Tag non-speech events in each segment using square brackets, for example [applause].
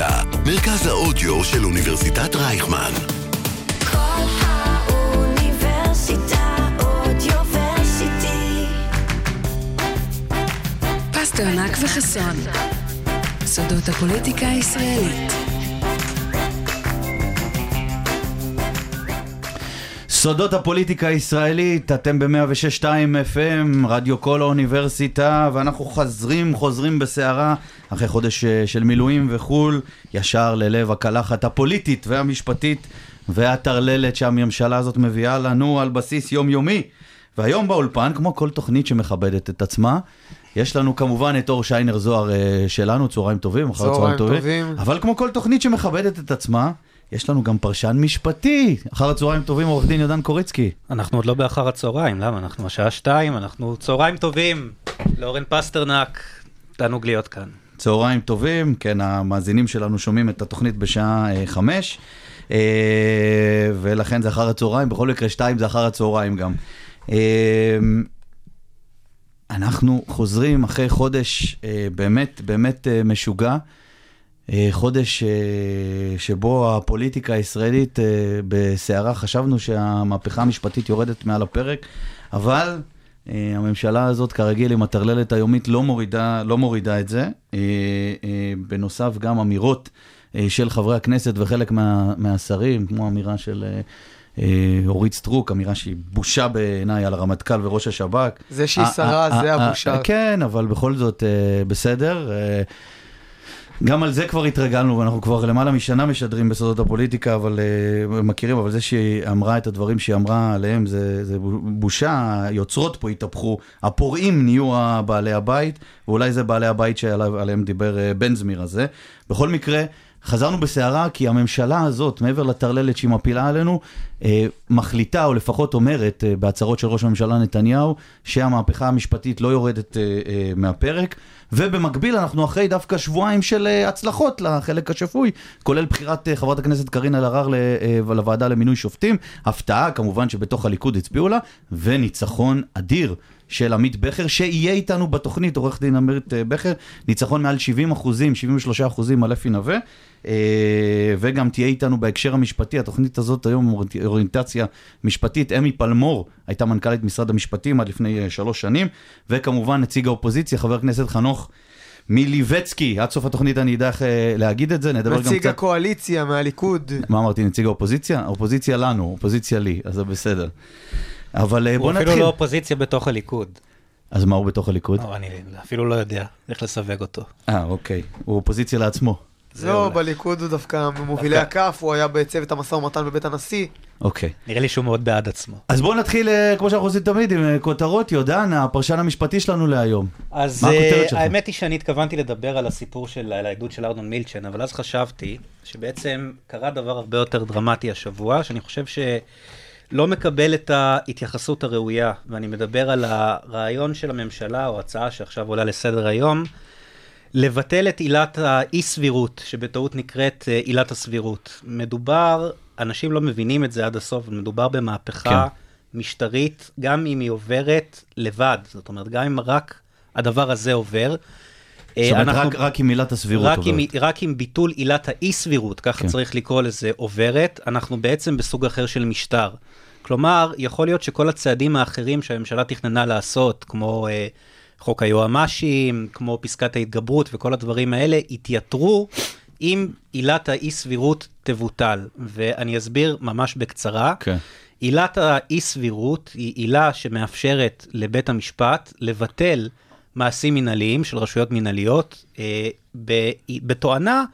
האוניברסיטה, מרכז האודיו של אוניברסיטת רייכמן. כל האוניברסיטה אודיוורסיטי. פסטרנק וחסון. סודות הפוליטיקה הישראלית. סודות הפוליטיקה הישראלית, אתם ב-106.2 FM, רדיו כל האוניברסיטה, ואנחנו חוזרים, חוזרים בסערה, אחרי חודש אה, של מילואים וחו"ל, ישר ללב הקלחת הפוליטית והמשפטית והטרללת שהממשלה הזאת מביאה לנו על בסיס יומיומי. והיום באולפן, כמו כל תוכנית שמכבדת את עצמה, יש לנו כמובן את אור שיינר זוהר אה, שלנו, צהריים טובים, אחר צהריים טובים. אבל כמו כל תוכנית שמכבדת את עצמה, יש לנו גם פרשן משפטי. אחר הצהריים טובים, עורך דין יהודן קוריצקי. אנחנו עוד לא באחר הצהריים, למה? אנחנו השעה שתיים, אנחנו צהריים טובים. לאורן פסטרנק, תענוג להיות כאן. צהריים טובים, כן, המאזינים שלנו שומעים את התוכנית בשעה אה, חמש, אה, ולכן זה אחר הצהריים, בכל מקרה שתיים זה אחר הצהריים גם. אה, אנחנו חוזרים אחרי חודש באמת באמת משוגע, חודש אה, שבו הפוליטיקה הישראלית אה, בסערה, חשבנו שהמהפכה המשפטית יורדת מעל הפרק, אבל אה, הממשלה הזאת כרגיל עם הטרללת היומית לא מורידה, לא מורידה את זה. אה, אה, בנוסף גם אמירות אה, של חברי הכנסת וחלק מה, מהשרים, כמו אמירה של... אה, אה, אורית סטרוק, אמירה שהיא בושה בעיניי על הרמטכ"ל וראש השב"כ. זה שהיא אה, שרה, אה, זה אה, הבושה. אה, כן, אבל בכל זאת אה, בסדר. גם על זה כבר התרגלנו, ואנחנו כבר למעלה משנה משדרים בסודות הפוליטיקה, אבל uh, מכירים, אבל זה שהיא אמרה את הדברים שהיא אמרה עליהם, זה, זה בושה, היוצרות פה התהפכו, הפורעים נהיו בעלי הבית, ואולי זה בעלי הבית שעליהם דיבר uh, בן זמיר הזה. בכל מקרה, חזרנו בסערה כי הממשלה הזאת, מעבר לטרללת שהיא מפילה עלינו, אה, מחליטה, או לפחות אומרת אה, בהצהרות של ראש הממשלה נתניהו, שהמהפכה המשפטית לא יורדת אה, אה, מהפרק, ובמקביל אנחנו אחרי דווקא שבועיים של אה, הצלחות לחלק השפוי, כולל בחירת אה, חברת הכנסת קארין אלהרר אה, לוועדה למינוי שופטים, הפתעה כמובן שבתוך הליכוד הצביעו לה, וניצחון אדיר. של עמית בכר, שיהיה איתנו בתוכנית, עורך דין עמית אה, בכר, ניצחון מעל 70 אחוזים, 73 אחוזים על אפי נווה, אה, וגם תהיה איתנו בהקשר המשפטי, התוכנית הזאת היום אוריינטציה משפטית, אמי פלמור הייתה מנכ"לית משרד המשפטים עד לפני אה, שלוש שנים, וכמובן נציג האופוזיציה, חבר הכנסת חנוך מיליבצקי, עד סוף התוכנית אני אדע איך להגיד את זה, נדבר גם נציג קצת... הקואליציה מהליכוד. מה אמרתי, נציג האופוזיציה? האופוזיציה לנו, אופוזיציה לי, אז זה בסדר. אבל אה, הוא בוא אפילו נתחיל. לא אופוזיציה בתוך הליכוד. אז מה הוא בתוך הליכוד? לא, אני אפילו לא יודע איך לסווג אותו. אה, אוקיי. הוא אופוזיציה לעצמו. לא, בליכוד הוא דווקא ממובילי הכף, הוא היה בצוות המשא ומתן בבית הנשיא. אוקיי. נראה לי שהוא מאוד בעד עצמו. אז בואו נתחיל, אה, כמו שאנחנו עושים תמיד, עם אה, כותרות. יודן, הפרשן המשפטי שלנו להיום. אז? האמת היא שאני התכוונתי לדבר על הסיפור של, על העדות של ארנון מילצ'ן, אבל אז חשבתי שבעצם קרה דבר הרבה יותר דרמטי השבוע, שאני חושב שלא מקבל את ההתייחסות הראויה, ואני מדבר על הרעיון של הממשלה, או הצעה שעכשיו עולה לסדר היום, לבטל את עילת האי-סבירות, שבטעות נקראת אה, עילת הסבירות. מדובר, אנשים לא מבינים את זה עד הסוף, מדובר במהפכה כן. משטרית, גם אם היא עוברת לבד, זאת אומרת, גם אם רק הדבר הזה עובר. אה, זאת אומרת, אנחנו- רק- רק עם עילת הסבירות רק עוברת. עם, רק עם ביטול עילת האי-סבירות, ככה כן. צריך לקרוא לזה, עוברת, אנחנו בעצם בסוג אחר של משטר. כלומר, יכול להיות שכל הצעדים האחרים שהממשלה תכננה לעשות, כמו אה, חוק היועמ"שים, כמו פסקת ההתגברות וכל הדברים האלה, יתייתרו אם עילת האי-סבירות תבוטל. ואני אסביר ממש בקצרה. כן. עילת האי-סבירות היא עילה שמאפשרת לבית המשפט לבטל מעשים מנהליים של רשויות מנהליות, אה, ב- בתואנה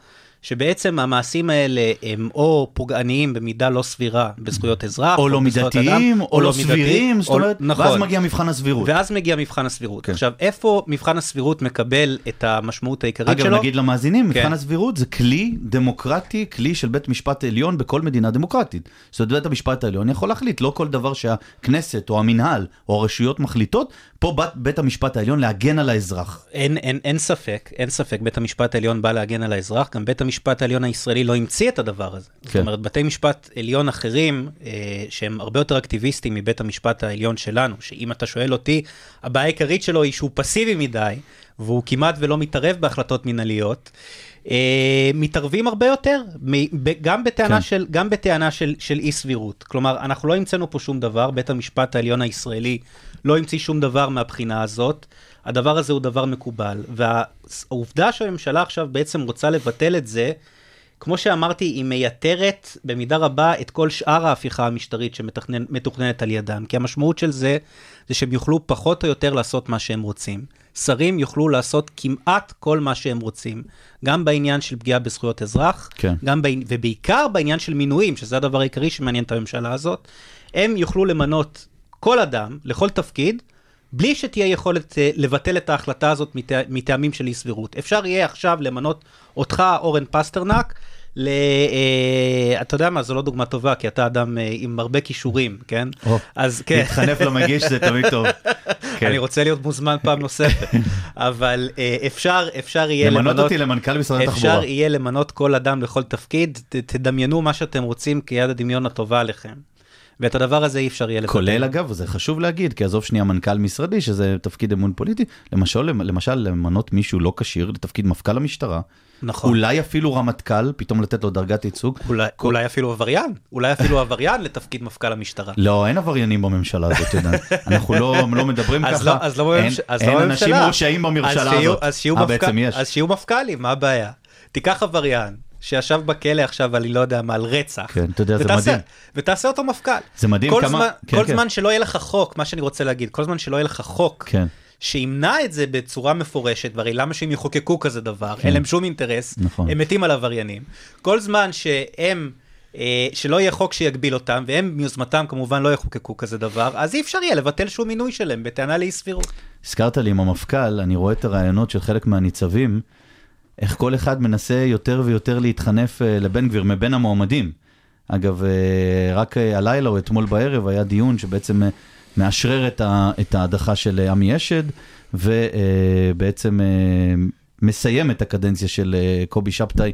שבעצם המעשים האלה הם או פוגעניים במידה לא סבירה בזכויות אזרח, או לא מידתיים, אדם, או לא סבירים, זאת או- אומרת, נכון. ואז מגיע מבחן הסבירות. ואז מגיע מבחן הסבירות. כן. עכשיו, איפה מבחן הסבירות מקבל את המשמעות העיקרית אגב, שלו? נגיד למאזינים, כן. מבחן הסבירות זה כלי דמוקרטי, כלי של בית משפט עליון בכל מדינה דמוקרטית. זאת אומרת, בית המשפט העליון יכול להחליט, לא כל דבר שהכנסת או המינהל או הרשויות מחליטות, פה בא בית המשפט העליון להגן על האזרח. אין, אין, אין ספק, אין ספק, בית המשפט העליון בא להגן על האזרח, גם בית המשפט העליון הישראלי לא המציא את הדבר הזה. כן. זאת אומרת, בתי משפט עליון אחרים, אה, שהם הרבה יותר אקטיביסטים מבית המשפט העליון שלנו, שאם אתה שואל אותי, הבעיה העיקרית שלו היא שהוא פסיבי מדי, והוא כמעט ולא מתערב בהחלטות מנהליות, מתערבים הרבה יותר, מ- ב- גם בטענה, כן. של, גם בטענה של, של אי סבירות. כלומר, אנחנו לא המצאנו פה שום דבר, בית המשפט העליון הישראלי לא המציא שום דבר מהבחינה הזאת. הדבר הזה הוא דבר מקובל, והעובדה שהממשלה עכשיו בעצם רוצה לבטל את זה, כמו שאמרתי, היא מייתרת במידה רבה את כל שאר ההפיכה המשטרית שמתוכננת על ידם. כי המשמעות של זה, זה שהם יוכלו פחות או יותר לעשות מה שהם רוצים. שרים יוכלו לעשות כמעט כל מה שהם רוצים. גם בעניין של פגיעה בזכויות אזרח, כן. גם בעי... ובעיקר בעניין של מינויים, שזה הדבר העיקרי שמעניין את הממשלה הזאת. הם יוכלו למנות כל אדם לכל תפקיד, בלי שתהיה יכולת אה, לבטל את ההחלטה הזאת מטע... מטעמים של אי סבירות. אפשר יהיה עכשיו למנות אותך, אורן פסטרנק, ל... אה, אתה יודע מה, זו לא דוגמה טובה, כי אתה אדם אה, עם הרבה כישורים, כן? אז כן. להתחנף למגיש זה תמיד טוב. [laughs] כן. אני רוצה להיות מוזמן פעם נוספת, [laughs] אבל אה, אפשר, אפשר יהיה למנות אותי למנכ"ל משרד התחבורה. אפשר יהיה למנות כל אדם לכל תפקיד, ת, תדמיינו מה שאתם רוצים כיד הדמיון הטובה עליכם. ואת הדבר הזה אי אפשר יהיה לבטל. כולל אגב, זה חשוב להגיד, כי עזוב שנייה מנכ"ל משרדי, שזה תפקיד אמון פוליטי, למשל, למשל למנות מישהו לא כשיר לתפקיד מפכ"ל המשטרה, נכון. אולי אפילו רמטכ"ל, פתאום לתת לו דרגת ייצוג. אולי, כל- אולי אפילו עבריין, אולי אפילו עבריין לתפקיד מפכ"ל המשטרה. לא, אין עבריינים בממשלה הזאת, אתה יודע. [laughs] אנחנו לא, לא מדברים אז ככה. לא, אז לא אין, אז אין לא אנשים. מורשעים בממשלה הזאת. אה, מפכ"ל- בעצם יש. אז שיהיו מפכ"לים, מה הבעיה? תיקח עבריין שישב בכלא עכשיו על, אני לא יודע מה, על רצח. כן, אתה יודע, זה ותעשה- מדהים. ותעשה אותו מפכ"ל. זה מדהים כל כמה- זמן, כן, כל כן. זמן שלא יהיה לך חוק, מה שאני רוצה להגיד, כל זמן שלא יהיה לך חוק, כן. שימנע את זה בצורה מפורשת, והרי למה שהם יחוקקו כזה דבר? כן. אין להם שום אינטרס, נכון. הם מתים על עבריינים. כל זמן שהם, אה, שלא יהיה חוק שיגביל אותם, והם מיוזמתם כמובן לא יחוקקו כזה דבר, אז אי אפשר יהיה לבטל שום מינוי שלהם בטענה לאי סבירות. הזכרת לי עם המפכ"ל, אני רואה את הרעיונות של חלק מהניצבים, איך כל אחד מנסה יותר ויותר להתחנף אה, לבן גביר מבין המועמדים. אגב, אה, רק אה, הלילה או אתמול בערב היה דיון שבעצם מאשרר את ההדחה של עמי אשד, ובעצם מסיים את הקדנציה של קובי שבתאי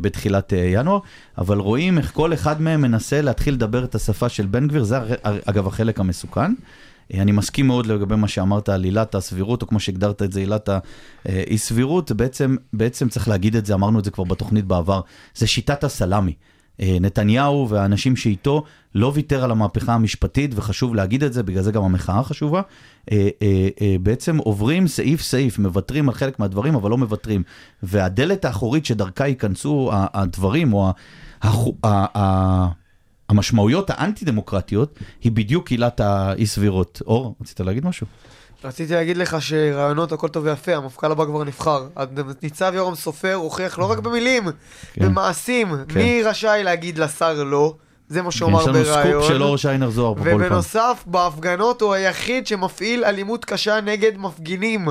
בתחילת ינואר, אבל רואים איך כל אחד מהם מנסה להתחיל לדבר את השפה של בן גביר, זה אגב החלק המסוכן. אה, אני מסכים מאוד לגבי מה שאמרת על עילת הסבירות, או כמו שהגדרת את זה, עילת האי סבירות, בעצם, בעצם צריך להגיד את זה, אמרנו את זה כבר בתוכנית בעבר, זה שיטת הסלאמי. אה, נתניהו והאנשים שאיתו לא ויתר על המהפכה המשפטית, וחשוב להגיד את זה, בגלל זה גם המחאה חשובה. אה, אה, אה, בעצם עוברים סעיף סעיף, מוותרים על חלק מהדברים, אבל לא מוותרים. והדלת האחורית שדרכה ייכנסו הדברים, או ה- המשמעויות האנטי-דמוקרטיות, היא בדיוק עילת האי סבירות. אור, רצית להגיד משהו? רציתי להגיד לך שרעיונות הכל טוב ויפה, המפכ"ל הבא כבר נבחר. ניצב יורם סופר הוכיח לא רק במילים, כן. במעשים. כן. מי רשאי להגיד לשר לא? זה מה שהוא אמר יש לנו סקופ בריאיון. של אור שיינר זוהר פה כל פעם. ובנוסף, בהפגנות הוא היחיד שמפעיל אלימות קשה נגד מפגינים.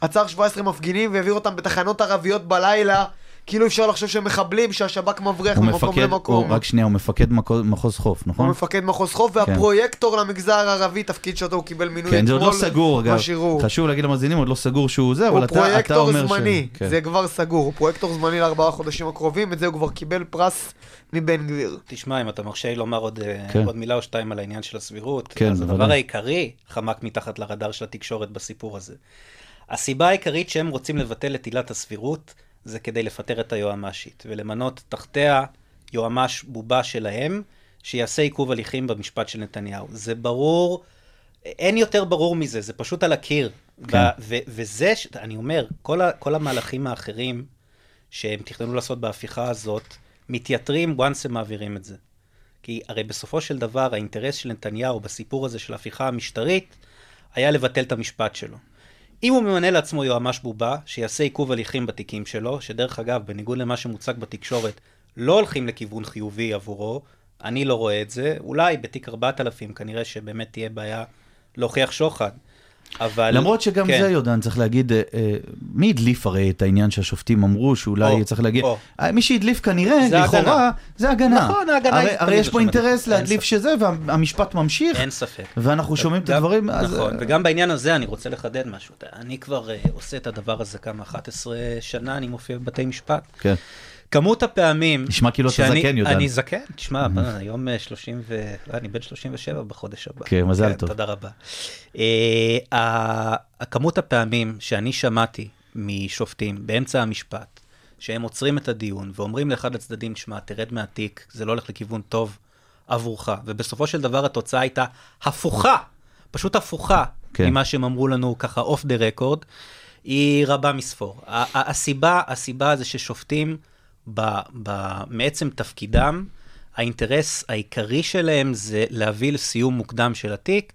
עצר 17 מפגינים והעביר אותם בתחנות ערביות בלילה, כאילו אפשר לחשוב שהם מחבלים שהשב"כ מבריח הוא ממקום מפקד, למקום. הוא, רק שנייה, הוא מפקד מחוז, מחוז חוף, הוא נכון? מפקד מחוז חוף והפרויקטור למגזר הערבי, תפקיד שאותו הוא קיבל מינוי כן, זה עוד לא אתמול, סגור, אגב. חשוב להגיד למאזינים, עוד לא סגור שהוא זה, אבל הוא אתה, אתה פרויקטור אומר זמני, ש... כן. זה כבר סגור, הוא פרויקטור זמני לארבעה חודשים הקרובים, את זה הוא כבר קיבל פרס מבן גביר. תשמע, אם אתה מרשה לי לומר עוד, אה, כן. עוד מילה או שתיים על העניין של הסבירות, כן, אז הדבר. העיקרי חמק מתחת לרדאר של התקשורת בסיפור הזה. הסיבה העיקרית שהם רוצים לבטל את עילת הסבירות, זה כדי לפטר את היועמ"שית, ולמנות תחתיה יועמ"ש בובה שלהם, שיעשה עיכוב הליכים במשפט של נתניהו. זה ברור, אין יותר ברור מזה, זה פשוט על הקיר. כן. ו- ו- וזה, ש- אני אומר, כל, ה- כל המהלכים האחרים שהם תכננו לעשות בהפיכה הזאת, מתייתרים once הם מעבירים את זה. כי הרי בסופו של דבר האינטרס של נתניהו בסיפור הזה של ההפיכה המשטרית היה לבטל את המשפט שלו. אם הוא ממנה לעצמו יועמ"ש בובה, שיעשה עיכוב הליכים בתיקים שלו, שדרך אגב, בניגוד למה שמוצג בתקשורת, לא הולכים לכיוון חיובי עבורו, אני לא רואה את זה, אולי בתיק 4000 כנראה שבאמת תהיה בעיה להוכיח שוחד. אבל... למרות שגם כן. זה, יודן, צריך להגיד, אה, אה, מי הדליף הרי את העניין שהשופטים אמרו שאולי או, צריך להגיד, או. אה, מי שהדליף כנראה, זה לכאורה, הגנה. זה הגנה. נכון, ההגנה הרי, הרי יש פה אינטרס להדליף. שזה, והמשפט ממשיך, אין ספק. ואנחנו שומעים את הדברים, אז... נכון, אה, וגם בעניין הזה אני רוצה לחדד משהו. אני כבר uh, עושה את הדבר הזה כמה, 11 שנה, אני מופיע בבתי משפט. כן. כמות הפעמים... נשמע כאילו אתה זקן, יודן. אני זקן, תשמע, היום אה, 30 ו... לא, אני בן 37 בחודש הבא. כן, מזל טוב. תודה רבה. אה, הכמות הפעמים שאני שמעתי משופטים באמצע המשפט, שהם עוצרים את הדיון ואומרים לאחד הצדדים, שמע, תרד מהתיק, זה לא הולך לכיוון טוב עבורך, ובסופו של דבר התוצאה הייתה הפוכה, פשוט הפוכה, כן. ממה שהם אמרו לנו ככה אוף דה רקורד, היא רבה מספור. הסיבה, הסיבה זה ששופטים, ב, ב, מעצם תפקידם, האינטרס העיקרי שלהם זה להביא לסיום מוקדם של התיק,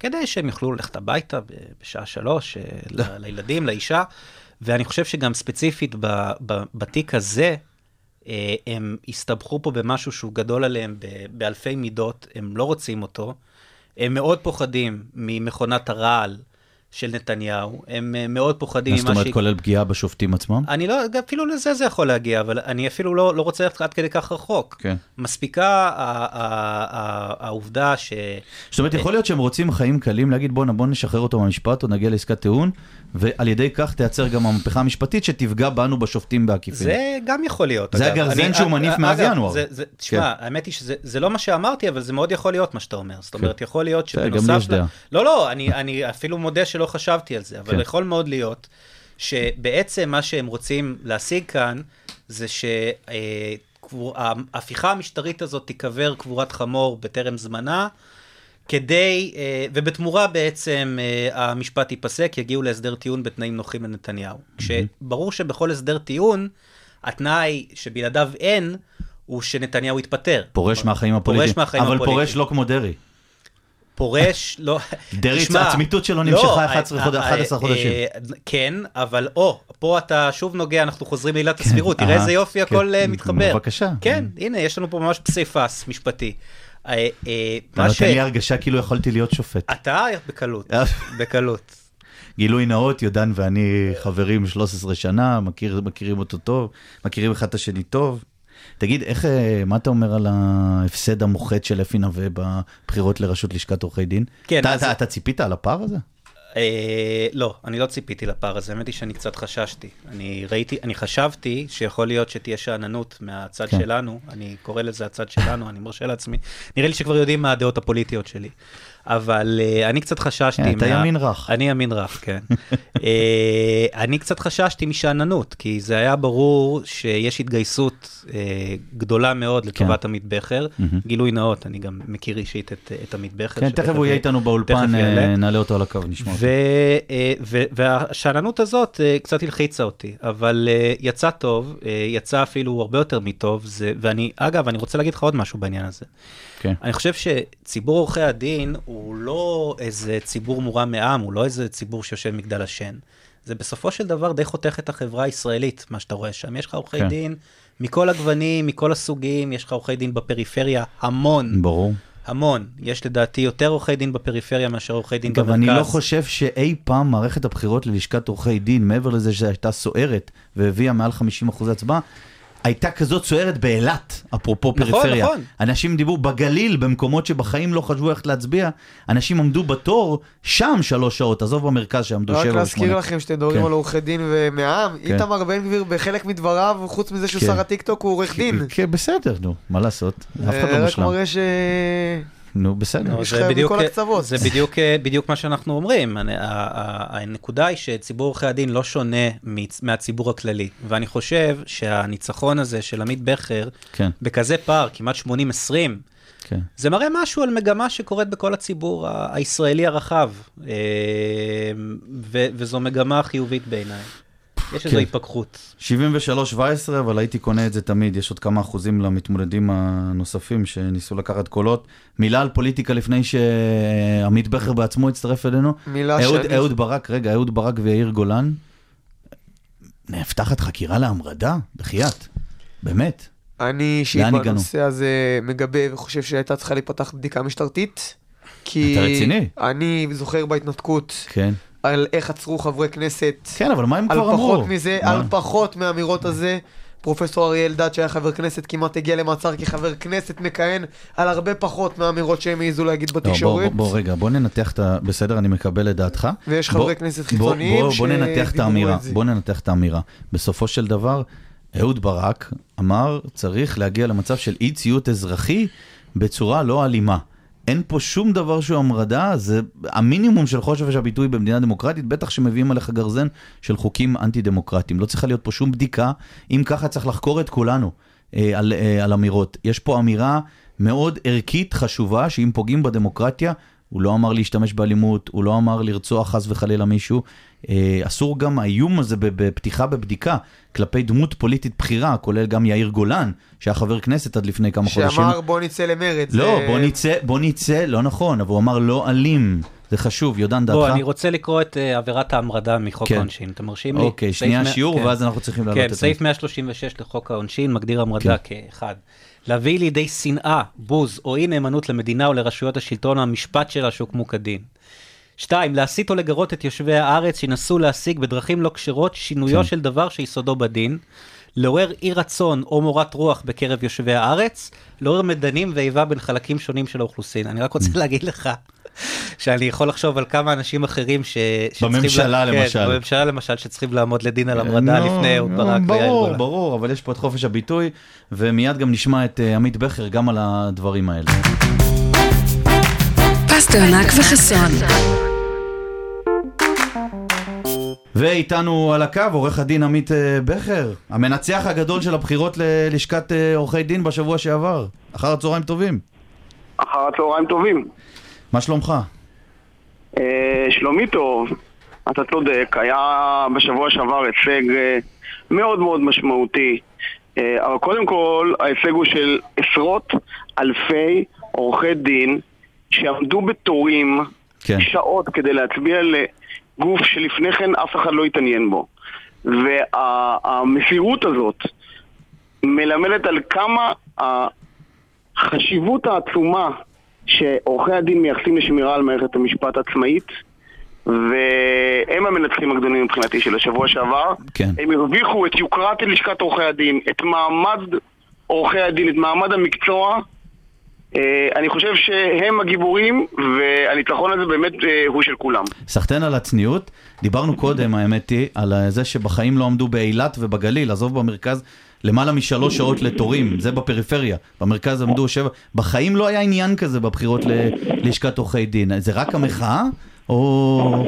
כדי שהם יוכלו ללכת הביתה בשעה שלוש, אה, ל- לילדים, לאישה, ואני חושב שגם ספציפית ב, ב, בתיק הזה, אה, הם הסתבכו פה במשהו שהוא גדול עליהם באלפי מידות, הם לא רוצים אותו, הם מאוד פוחדים ממכונת הרעל של נתניהו, הם אה, מאוד פוחדים מה זאת ממה אומרת, כולל פגיעה בשופטים עצמם? אני לא, אפילו לזה זה יכול להגיע, אבל אני אפילו לא, לא רוצה ללכת עד כדי כך רחוק. כן. מספיקה העובדה ש... זאת אומרת, יכול להיות שהם רוצים חיים קלים, להגיד בואנה, בוא נשחרר אותו מהמשפט או נגיע לעסקת טיעון, ועל ידי כך תייצר גם המהפכה המשפטית שתפגע בנו בשופטים בעקיפין. זה גם יכול להיות. זה. הגרזן שהוא מניף אגב, מאז ינואר. תשמע, כן. האמת היא שזה זה לא מה שאמרתי, אבל זה מאוד יכול להיות מה שאתה אומר. זאת כן. אומרת, יכול להיות שבנוסף... לא, לא, אני, אני אפילו מודה שלא חשבתי על זה, אבל כן. יכול מאוד להיות שבעצם מה שהם רוצים להשיג כאן, זה שההפיכה המשטרית הזאת תיקבר קבורת חמור בטרם זמנה. כדי, אה, ובתמורה בעצם אה, המשפט ייפסק, יגיעו להסדר טיעון בתנאים נוחים לנתניהו. כשברור שבכל הסדר טיעון, התנאי שבלעדיו אין, הוא שנתניהו יתפטר. פורש מהחיים הפוליטיים. פורש מהחיים אבל הפוליטיים. פורש לא כמו דרעי. פורש, לא... דרעי, הצמיתות שלו לא, נמשכה אה, 11 חוד- אה, 11 אה, חודשים. אה, כן, אבל או, פה אתה שוב נוגע, אנחנו חוזרים לעילת הסבירות, תראה איזה יופי כן. הכל אה, מתחבר. בבקשה. כן, הנה, יש לנו פה ממש פסיפס משפטי. אה, אה, אתה. נותן לי הרגשה כאילו יכולתי להיות שופט. אתה בקלות, אה. בקלות. גילוי נאות, יודן ואני חברים 13 שנה, מכיר, מכירים אותו טוב, מכירים אחד את השני טוב. תגיד, איך, אה, מה אתה אומר על ההפסד המוחץ של אפי נווה בבחירות לראשות לשכת עורכי דין? כן, אתה, אז- אתה, אתה ציפית על הפער הזה? אה, לא, אני לא ציפיתי לפער הזה, האמת היא שאני קצת חששתי. אני ראיתי, אני חשבתי שיכול להיות שתהיה שאננות מהצד כן. שלנו, אני קורא לזה הצד שלנו, אני מרשה לעצמי. נראה לי שכבר יודעים מה הדעות הפוליטיות שלי. אבל אה, אני קצת חששתי... כן, אתה ימין רך. אני ימין רך, כן. [laughs] אה, אני קצת חששתי משאננות, כי זה היה ברור שיש התגייסות אה, גדולה מאוד לטובת עמית בכר. כן. גילוי נאות, אני גם מכיר אישית את, את עמית בכר. כן, תכף הוא יהיה איתנו באולפן, נעלה אותו על הקו, נשמע אותו. והשאננות הזאת קצת הלחיצה אותי, אבל יצא טוב, יצא אפילו הרבה יותר מטוב, זה, ואני, אגב, אני רוצה להגיד לך עוד משהו בעניין הזה. כן. אני חושב שציבור עורכי הדין הוא לא איזה ציבור מורם מעם, הוא לא איזה ציבור שיושב מגדל השן. זה בסופו של דבר די חותך את החברה הישראלית, מה שאתה רואה שם. יש לך עורכי כן. דין מכל הגוונים, מכל הסוגים, יש לך עורכי דין בפריפריה, המון, ברור. המון. יש לדעתי יותר עורכי דין בפריפריה מאשר עורכי דין במרכז. אני לא חושב שאי פעם מערכת הבחירות ללשכת עורכי דין, מעבר לזה שהייתה סוערת והביאה מעל 50% הצבעה, הייתה כזאת סוערת באילת, אפרופו נכון, פריפריה. נכון. אנשים דיברו בגליל, במקומות שבחיים לא חשבו איך להצביע, אנשים עמדו בתור שם שלוש שעות, עזוב במרכז שעמדו רק שבע להזכיר ושמונה. לכם שאתם מדברים כן. על עורכי דין ומעם, כן. איתמר בן גביר בחלק מדבריו, חוץ מזה שהוא כן. שר הטיקטוק, הוא עורך דין. כן, בסדר, נו, מה לעשות? אף אחד לא רק מושלם. מראה ש... נו, בסדר. יש בדיוק- מכל הקצוות. זה בדיוק, אה, בדיוק מה שאנחנו אומרים. הנקודה היא שציבור עורכי הדין לא שונה מהציבור הכללי. ואני חושב שהניצחון הזה של עמית בכר, כן, בכזה פער, כמעט 80-20, כן. זה מראה משהו על מגמה שקורית בכל הציבור הישראלי הרחב. אה, ו- וזו מגמה חיובית בעיניי. יש איזו כן. התפכחות. 73-17, אבל הייתי קונה את זה תמיד, יש עוד כמה אחוזים למתמודדים הנוספים שניסו לקחת קולות. מילה על פוליטיקה לפני שעמית בכר בעצמו הצטרף אלינו. מילה אהוד, שאני... אהוד ברק, רגע, אהוד ברק ויאיר גולן, נפתחת חקירה להמרדה? בחייאת, באמת. אני אישית? בנושא הזה מגבה וחושב שהייתה צריכה להיפתח בדיקה משטרתית. כי אתה רציני? אני זוכר בהתנתקות כן. על איך עצרו חברי כנסת, כן, אבל מה הם על כבר אמרו? פחות מזה, מה? על פחות מהאמירות הזה. פרופסור אריה אלדד שהיה חבר כנסת כמעט הגיע למעצר כחבר כנסת מכהן על הרבה פחות מהאמירות שהם העזו להגיד לא, בוא, בתקשורת. בוא, בוא, רגע, בוא ננתח את ה... בסדר, אני מקבל את דעתך. ויש בוא- חברי כנסת בוא- חיצוניים בוא, בוא ננתח את האמירה, זה. בוא ננתח את האמירה. בסופו של דבר, אהוד ברק אמר, צריך להגיע למצב של אי ציות אזרחי בצורה לא אלימה. אין פה שום דבר שהוא המרדה, זה המינימום של חופש הביטוי במדינה דמוקרטית, בטח שמביאים עליך גרזן של חוקים אנטי דמוקרטיים. לא צריכה להיות פה שום בדיקה, אם ככה צריך לחקור את כולנו אה, על, אה, על אמירות. יש פה אמירה מאוד ערכית חשובה, שאם פוגעים בדמוקרטיה, הוא לא אמר להשתמש באלימות, הוא לא אמר לרצוח חס וחלילה מישהו. אה, אסור גם האיום הזה ב- בפתיחה בבדיקה כלפי דמות פוליטית בכירה, כולל גם יאיר גולן, שהיה חבר כנסת עד לפני כמה חודשים. שאמר בוא נצא למרד. לא, זה- בוא נצא, בוא נצא, לא נכון, אבל הוא אמר לא אלים. זה חשוב, יודן דעתך? בוא, אני רוצה לקרוא את אה, עבירת ההמרדה מחוק כן. העונשין. אתם מרשים לי? אוקיי, שנייה שיעור, כן. ואז אנחנו צריכים להעלות כן, את זה. סעיף 136 לחוק העונשין מגדיר המרדה כאחד. להביא לידי שנאה, בוז או אי נאמנות למדינה או לרשויות השלטון או המשפט שלה שהוקמו כדין. שתיים, להסית או לגרות את יושבי הארץ שינסו להשיג בדרכים לא כשרות שינויו כן. של דבר שיסודו בדין. לעורר אי רצון או מורת רוח בקרב יושבי הארץ, לעורר מדנים ואיבה בין חלקים שונים של האוכלוסין. אני רק Mm. רוצה להגיד לך שאני יכול לחשוב על כמה אנשים אחרים ש... בממשלה לה- למשל. כן, בממשלה למשל שצריכים לעמוד לדין על המרדה נו, לפני אהוד נו, ברק ויאיר ברור, גולן. ברור, אבל יש פה את חופש הביטוי, ומיד גם נשמע את אה, עמית בכר גם על הדברים האלה. פסטרנק וחסון. ואיתנו על הקו עורך הדין עמית אה, בכר, המנצח הגדול של הבחירות ללשכת אה, עורכי דין בשבוע שעבר. אחר הצהריים טובים. אחר הצהריים טובים. מה שלומך? אה, שלומי טוב, אתה צודק, היה בשבוע שעבר הישג אה, מאוד מאוד משמעותי. אה, אבל קודם כל, ההישג הוא של עשרות אלפי עורכי דין שעמדו בתורים כן. שעות כדי להצביע לגוף שלפני כן אף אחד לא התעניין בו. והמסירות הזאת מלמדת על כמה החשיבות העצומה שעורכי הדין מייחסים לשמירה על מערכת המשפט עצמאית והם המנצחים הגדולים מבחינתי של השבוע שעבר. כן. הם הרוויחו את יוקרת לשכת עורכי הדין, את מעמד עורכי הדין, את מעמד המקצוע. אה, אני חושב שהם הגיבורים, והניצחון הזה באמת אה, הוא של כולם. סחטיין על הצניעות, דיברנו קודם, האמת היא, על זה שבחיים לא עמדו באילת ובגליל, עזוב במרכז, למעלה משלוש שעות לתורים, זה בפריפריה, במרכז עמדו שבע, בחיים לא היה עניין כזה בבחירות ללשכת עורכי דין, זה רק המחאה, או,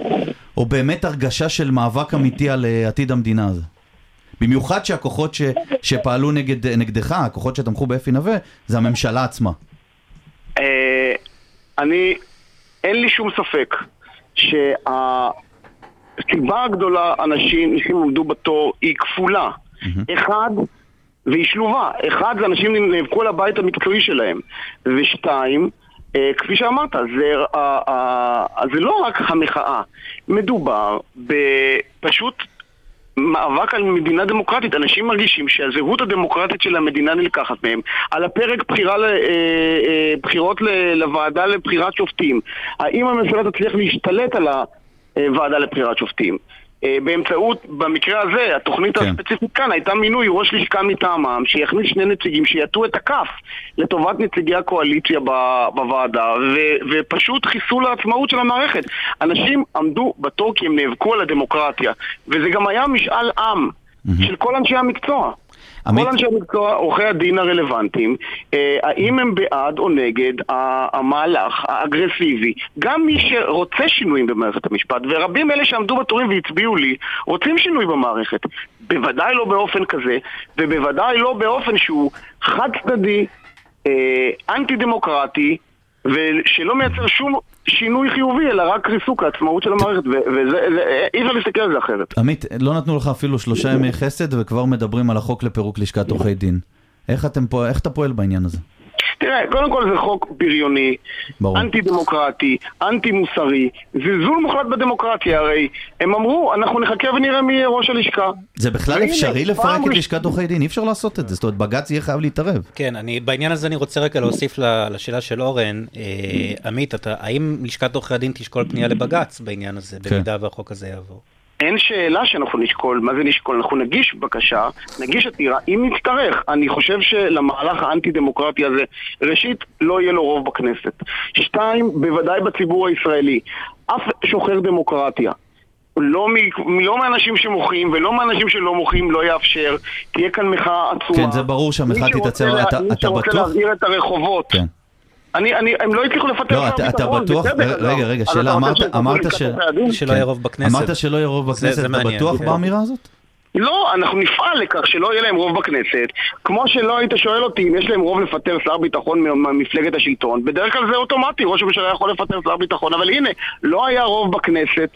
או באמת הרגשה של מאבק אמיתי על אה, עתיד המדינה הזו? במיוחד שהכוחות ש, שפעלו נגד, נגדך, הכוחות שתמכו באפי נווה, זה הממשלה עצמה. אה, אני, אין לי שום ספק שהסיבה הגדולה, אנשים, אנשים עמדו בתור, היא כפולה. אחד, והיא שלובה. אחד, זה אנשים נאבקו על הבית המקצועי שלהם. ושתיים, אה, כפי שאמרת, זה, אה, זה לא רק המחאה. מדובר בפשוט מאבק על מדינה דמוקרטית. אנשים מרגישים שהזהות הדמוקרטית של המדינה נלקחת מהם. על הפרק בחירה אה, אה, בחירות לוועדה לבחירת שופטים. האם הממשלה תצליח להשתלט על הוועדה לבחירת שופטים? אה, באמצעות, במקרה הזה, התוכנית כן. הספציפית כאן הייתה מינוי ראש לשכה מטעמם שיכניס שני נציגים שיטו את הכף לטובת נציגי הקואליציה בוועדה ו- ופשוט חיסול העצמאות של המערכת. אנשים עמדו בתור כי הם נאבקו על הדמוקרטיה וזה גם היה משאל עם של כל אנשי המקצוע. כל אנשי המקצוע, עורכי הדין הרלוונטיים, אה, האם הם בעד או נגד המהלך האגרסיבי, גם מי שרוצה שינויים במערכת המשפט, ורבים אלה שעמדו בתורים והצביעו לי, רוצים שינוי במערכת. בוודאי לא באופן כזה, ובוודאי לא באופן שהוא חד צדדי, אה, אנטי דמוקרטי, ושלא מייצר שום שינוי חיובי, אלא רק ריסוק העצמאות של המערכת, ו- וזה, זה- אי אפשר להסתכל על זה אחרת. עמית, לא נתנו לך אפילו שלושה ימי חסד וכבר מדברים על החוק לפירוק לשכת עורכי דין. איך, אתם איך אתה פועל בעניין הזה? תראה, קודם כל זה חוק בריוני, ברור. אנטי דמוקרטי, אנטי מוסרי, זלזול מוחלט בדמוקרטיה, הרי הם אמרו, אנחנו נחכה ונראה מי יהיה ראש הלשכה. זה בכלל והנה, אפשרי לפרק את לשכת עורכי דין, אי אפשר לעשות את זה, זאת אומרת בג"ץ יהיה חייב להתערב. כן, אני, בעניין הזה אני רוצה רגע להוסיף ל- לשאלה של אורן. אה, עמית, אתה, האם לשכת עורכי הדין תשקול פנייה לבג"ץ בעניין הזה, כן. במידה והחוק הזה יעבור? אין שאלה שאנחנו נשקול, מה זה נשקול? אנחנו נגיש בקשה, נגיש עתירה, אם נצטרך. אני חושב שלמהלך האנטי דמוקרטי הזה, ראשית, לא יהיה לו רוב בכנסת. שתיים, בוודאי בציבור הישראלי. אף שוחר דמוקרטיה לא, מ, לא מאנשים שמוחים ולא מאנשים שלא מוחים לא יאפשר, תהיה כאן מחאה עצומה. כן, זה ברור שהמחאה מי תתעצם, לה- אתה- מי אתה שרוצה בטוח? להבעיר את הרחובות. כן. אני, אני, הם לא הצליחו לפטר לא, אתה- אתה בטוח? רגע. רגע, שאלה, אמרת- אמרת ש-? שלא יהיה רוב בכנסת. אמרת שלא יהיה רוב בכנסת, זה אתה בטוח כן. באמירה הזאת? לא, אנחנו נפעל לכך שלא יהיה להם רוב בכנסת. כמו שלא היית שואל אותי אם יש להם רוב לפטר שר ביטחון ממפלגת השלטון, בדרך כלל זה אוטומטי, ראש הממשלה יכול לפטר שר ביטחון, אבל הנה, לא היה רוב בכנסת,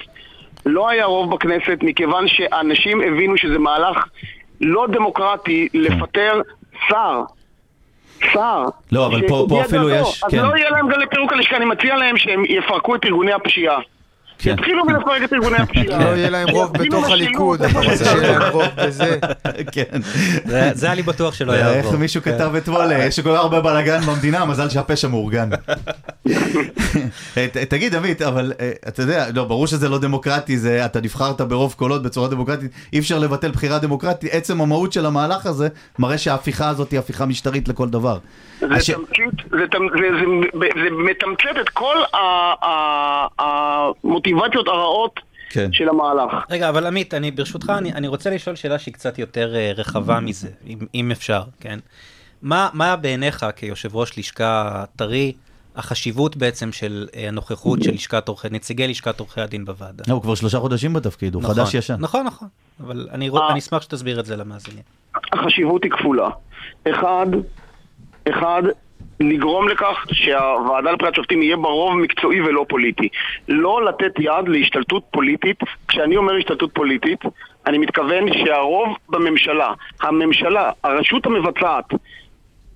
לא היה רוב בכנסת מכיוון שאנשים הבינו שזה מהלך לא דמוקרטי לפטר שר. שר. לא, אבל פה- פה אפילו דעתו. יש- אז כן. לא יהיה להם גם לפירוק הלשכה, אני מציע להם שהם יפרקו את ארגוני הפשיעה. כן. יתחילו מלפרק את ארגוני הפשיעה. לא יהיה להם רוב בתוך. הליכוד, אתה רוצה שיהיה להם רוב בזה. [laughs] כן. זה- זה היה לי בטוח שלא איך יעבור. מישהו כן. כתב אתמול, אה, יש כל כך הרבה בלאגן במדינה, מזל שהפשע מאורגן. אה, ת- תגיד, עמית, אבל אה, אתה יודע, לא, ברור שזה לא דמוקרטי, זה אתה נבחרת ברוב קולות בצורה דמוקרטית, אי אפשר לבטל בחירה דמוקרטית, עצם המהות של המהלך הזה מראה שההפיכה הזאת היא הפיכה משטרית לכל דבר. זה, הש- תמצית, זה, זה, זה, זה מתמצת את כל המוטיבציות הרעות כן. של המהלך. רגע, אבל עמית, אני ברשותך, אני, אני רוצה לשאול שאלה שהיא קצת יותר אה, רחבה מזה, אם, אם אפשר, כן? מה, מה בעיניך כיושב ראש לשכה טרי, החשיבות בעצם של אה, הנוכחות של לשכת עורכי, נציגי לשכת עורכי הדין בוועדה? לא, הוא כבר שלושה חודשים בתפקיד, הוא נכון, חדש ישן. נכון, נכון, אבל אני, אה. אני אשמח שתסביר את זה למאזינים. החשיבות היא כפולה. אחד, אחד, לגרום לכך שהוועדה לבחירת שופטים יהיה בה רוב מקצועי ולא פוליטי. לא לתת יד להשתלטות פוליטית. כשאני אומר השתלטות פוליטית, אני מתכוון שהרוב בממשלה, הממשלה, הרשות המבצעת,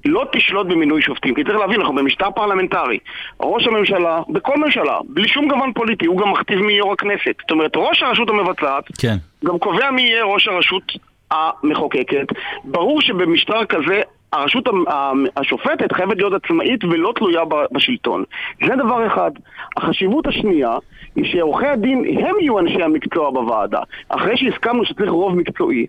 לא תשלוט במינוי שופטים, כי צריך להבין, אנחנו במשטר פרלמנטרי. ראש הממשלה, בכל ממשלה, בלי שום גוון פוליטי, הוא גם מכתיב מי יו"ר הכנסת. זאת אומרת, ראש הרשות המבצעת כן. גם קובע מי יהיה ראש הרשות המחוקקת. ברור שבמשטר כזה הרשות השופטת חייבת להיות עצמאית ולא תלויה בשלטון. זה דבר אחד. החשיבות השנייה היא שעורכי הדין הם יהיו אנשי המקצוע בוועדה. אחרי שהסכמנו שצריך רוב מקצועי,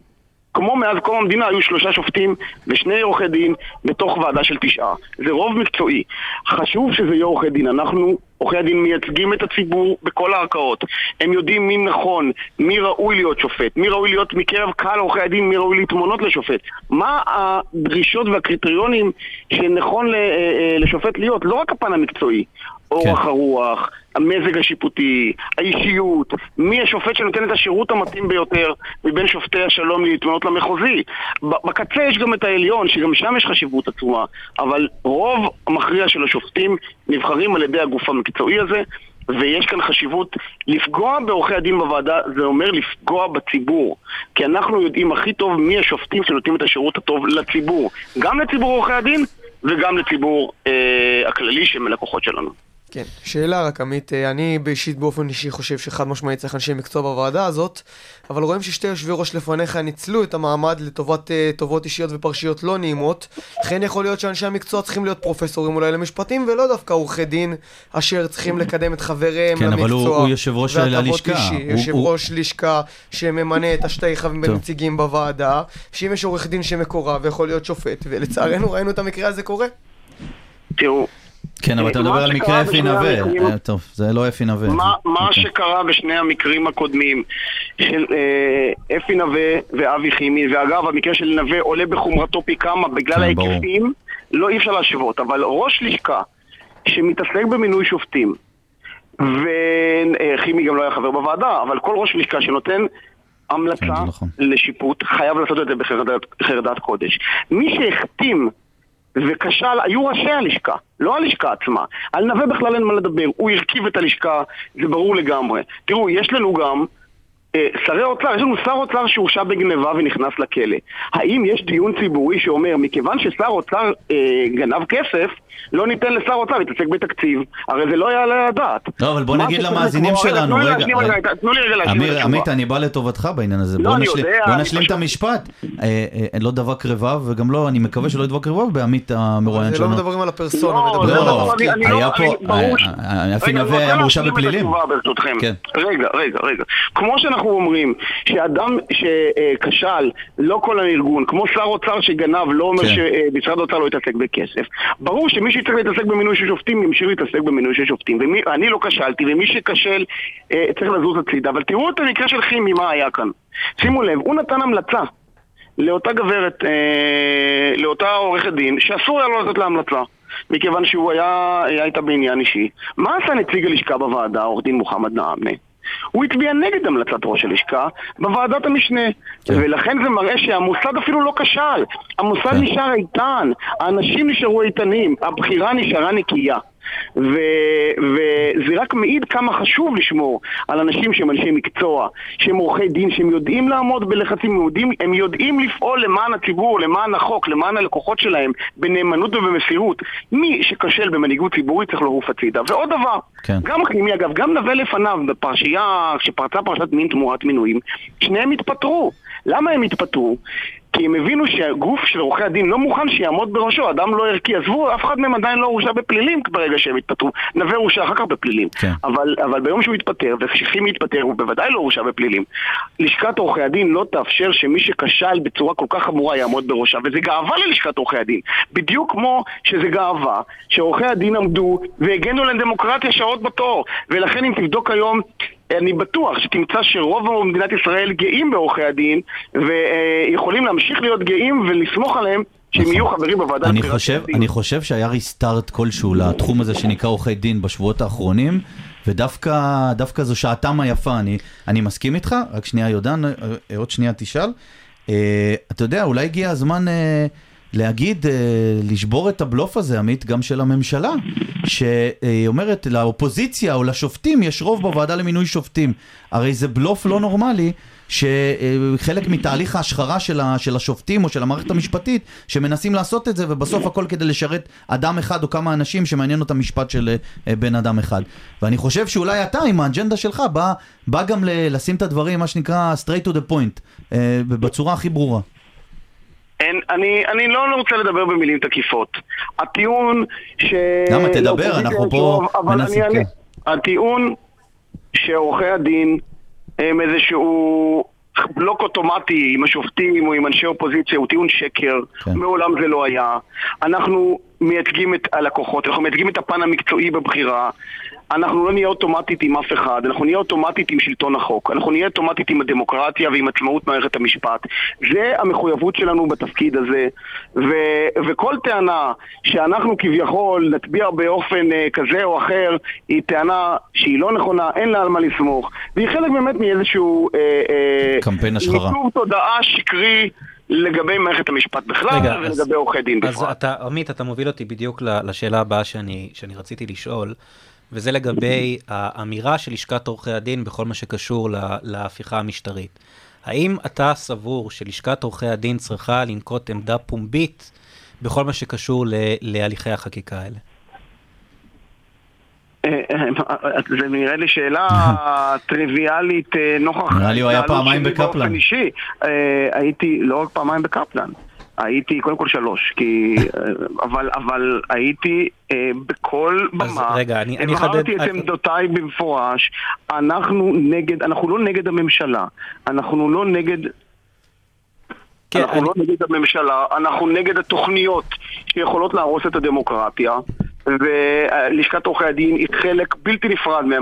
כמו מאז קום המדינה היו שלושה שופטים ושני עורכי דין בתוך ועדה של תשעה. זה רוב מקצועי. חשוב שזה יהיה עורכי דין. אנחנו, עורכי הדין, מייצגים את הציבור בכל הערכאות. הם יודעים מי נכון, מי ראוי להיות שופט, מי ראוי להיות מקרב קהל עורכי הדין, מי ראוי להתמנות לשופט. מה הדרישות והקריטריונים שנכון אה, אה, לשופט להיות, לא רק הפן המקצועי. אורך הרוח, המזג השיפוטי, האישיות, מי השופט שנותן את השירות המתאים ביותר מבין שופטי השלום להתמנות למחוזי. בקצה יש גם את העליון, שגם שם יש חשיבות עצומה, אבל רוב המכריע של השופטים נבחרים על ידי הגוף המקצועי הזה, ויש כאן חשיבות לפגוע בעורכי הדין בוועדה, זה אומר לפגוע בציבור. כי אנחנו יודעים הכי טוב מי השופטים שנותנים את השירות הטוב לציבור. גם לציבור עורכי הדין וגם לציבור אה, הכללי שהם הלקוחות שלנו. כן, שאלה רק עמית, אה, אני אישית באופן אישי חושב שחד משמעית צריך אנשי מקצוע בוועדה הזאת, אבל רואים ששתי יושבי ראש לפניך ניצלו את המעמד לטובת אה, טובות אישיות ופרשיות לא נעימות, לכן יכול להיות שאנשי המקצוע צריכים להיות פרופסורים אולי למשפטים ולא דווקא עורכי דין אשר צריכים לקדם את חבריהם כן, אבל למקצוע. הוא- הוא יושב ראש הלשכה. אישי, הוא- יושב הוא- ראש לשכה שממנה את השתי חברים טוב. נציגים בוועדה, שאם יש עורך דין שמקורב ויכול להיות שופט, ולצערנו ראינו את המקרה הזה קורה. תראו, כן, אבל אתה מדבר על מקרה אפי נווה. אה, טוב, זה לא אפי נווה. מה, מה אוקיי. שקרה בשני המקרים הקודמים של אה, אפי נווה ואבי חימי, ואגב, המקרה של נווה עולה בחומרתו פי כמה בגלל כן. ההיקפים, לא אי אפשר להשוות, אבל ראש לשכה שמתעסק במינוי שופטים, וחימי גם לא היה חבר בוועדה, אבל כל ראש לשכה שנותן המלצה כן, נכון. לשיפוט חייב לעשות את זה בחרדת קודש. מי שהחתים וכשל, היו ראשי הלשכה, לא הלשכה עצמה. על נווה בכלל אין מה לדבר, הוא הרכיב את הלשכה, זה ברור לגמרי. תראו, יש לנו גם שרי אוצר, יש לנו שר אוצר שהורשע בגניבה ונכנס לכלא. האם יש דיון ציבורי שאומר, מכיוון ששר אוצר אה, גנב כסף, לא ניתן לשר אוצר להתעסק בתקציב? הרי זה לא יעלה על הדעת. לא, אבל בוא נגיד למאזינים שלנו, תנו לי רגע, להשלים רגע. רגע, תנו לי רגע להשלים את. עמית, אני בא לטובתך בעניין הזה. לא, בוא אני נשלים- יודע, בוא אני נשלים את המשפט. אה, אה, לא דבק רבב, וגם לא, אני מקווה שלא ידבק רבב בעמית המרואיין זה לא שלנו. מדברים על הפרסונה, לא, מדברים על לא, לא, התפקיד. לא- היה פה, אה, אה, אפי רגע, אני נווה היה מורשע בפלילים. כן. רגע, רגע, רגע. כמו שאנחנו אנחנו אומרים שאדם שכשל, לא כל הארגון, כמו שר אוצר שגנב, לא אומר כן. שמשרד האוצר לא יתעסק בכסף. ברור שמי שצריך להתעסק במינוי של שופטים, ימשיך להתעסק במינוי של שופטים. ואני לא כשלתי, ומי שכשל אה, צריך לזוז הצידה. אבל תראו את המקרה של חימי, מה היה כאן. שימו לב, הוא נתן המלצה. לאותה גברת, אה, לאותה עורכת דין, שאסור היה לו לתת לה המלצה. מכיוון שהוא היה, היה איתה בעניין אישי. מה עשה נציג הלשכה בוועדה, עורך דין מוחמד נעמה? הוא הצביע נגד המלצת ראש הלשכה בוועדת המשנה. כן. ולכן זה מראה שהמוסד אפילו לא כשל. המוסד כן. נשאר איתן, האנשים נשארו איתנים, הבחירה נשארה נקייה. ו- וזה רק מעיד כמה חשוב לשמור על אנשים שהם אנשי מקצוע, שהם עורכי דין, שהם יודעים לעמוד בלחצים, הם יודעים, הם יודעים לפעול למען הציבור, למען החוק, למען הלקוחות שלהם, בנאמנות ובמסירות. מי שכשל במנהיגות ציבורית צריך לעוף הצידה. ועוד דבר, כן. גם חימי אגב, גם נווה לפניו, בפרשייה, כשפרצה פרשת מין תמורת מינויים, שניהם התפטרו. למה הם התפטרו? כי הם הבינו שהגוף של עורכי הדין לא מוכן שיעמוד בראשו, אדם לא ערכי. עזבו, אף אחד מהם עדיין לא הורשע בפלילים ברגע שהם התפטרו. נווה הורשע אחר כך בפלילים. כן. אבל, אבל ביום שהוא התפטר, וכשחימי התפטר, הוא בוודאי לא הורשע בפלילים. לשכת עורכי הדין לא תאפשר שמי שכשל בצורה כל כך חמורה יעמוד בראשה, וזה גאווה ללשכת עורכי הדין. בדיוק כמו שזה גאווה שעורכי הדין עמדו והגנו על הדמוקרטיה שעות בתור. ולכן אם תבדוק היום אני בטוח שתמצא שרוב מדינת ישראל גאים בעורכי הדין ויכולים להמשיך להיות גאים ולסמוך עליהם שהם נכון. יהיו חברים בוועדה אני חושב. אני חושב שהיה ריסטארט כלשהו לתחום הזה שנקרא עורכי דין בשבועות האחרונים, ודווקא דווקא זו שעתם היפה, אני, אני מסכים איתך, רק שנייה יודן, אה, אה, עוד שנייה תשאל. אה, אתה יודע, אולי הגיע הזמן אה, להגיד, אה, לשבור את הבלוף הזה, עמית, גם של הממשלה, שהיא אומרת לאופוזיציה או לשופטים יש רוב בוועדה למינוי שופטים. הרי זה בלוף לא נורמלי. שחלק מתהליך ההשחרה של, ה, של השופטים או של המערכת המשפטית, שמנסים לעשות את זה, ובסוף הכל כדי לשרת אדם אחד או כמה אנשים שמעניין אותם משפט של אה, בן אדם אחד. ואני חושב שאולי אתה, עם האג'נדה שלך, בא, בא גם לשים את הדברים, מה שנקרא straight to the point, אה, בצורה הכי ברורה. אין, אני, אני לא רוצה לדבר במילים תקיפות. הטיעון ש... למה? תדבר, אנחנו פה מנסים, אני. כן. הטיעון שעורכי הדין הם איזשהו בלוק אוטומטי עם השופטים או עם אנשי אופוזיציה הוא טיעון שקר, כן. מעולם זה לא היה. אנחנו מייצגים את הלקוחות, אנחנו מייצגים את הפן המקצועי בבחירה. אנחנו לא נהיה אוטומטית עם אף אחד, אנחנו נהיה אוטומטית עם שלטון החוק, אנחנו נהיה אוטומטית עם הדמוקרטיה ועם עצמאות מערכת המשפט. זה המחויבות שלנו בתפקיד הזה, ו- וכל טענה שאנחנו כביכול נצביע באופן אה, כזה או אחר, היא טענה שהיא לא נכונה, אין לה על מה לסמוך, והיא חלק באמת מאיזשהו... אה, אה, קמפיין השחרה. ניתוב תודעה שקרי לגבי מערכת המשפט בכלל רגע, אז- ולגבי עורכי דין אז בפרט. אתה, עמית, אתה מוביל אותי בדיוק לשאלה הבאה שאני, שאני רציתי לשאול, וזה לגבי האמירה של לשכת עורכי הדין בכל מה שקשור ל- להפיכה המשטרית. האם אתה סבור שלשכת עורכי הדין צריכה לנקוט עמדה פומבית בכל מה שקשור ל- להליכי החקיקה האלה? אה, זה נראה לי שאלה [laughs] טריוויאלית אה, נוכח... נראה לי הוא היה פעמיים בקפלן. אה, הייתי לא רק פעמיים בקפלן. הייתי קודם כל שלוש, כי... אה, אבל, אבל הייתי אה, בכל אז במה, רגע, אני- הבהרתי את עמדותיי במפורש, אנחנו נגד, אנחנו לא נגד הממשלה, אנחנו לא נגד כן, אנחנו אני- לא נגד הממשלה, אנחנו נגד התוכניות שיכולות להרוס את הדמוקרטיה. ולשכת עורכי הדין היא חלק בלתי נפרד מה-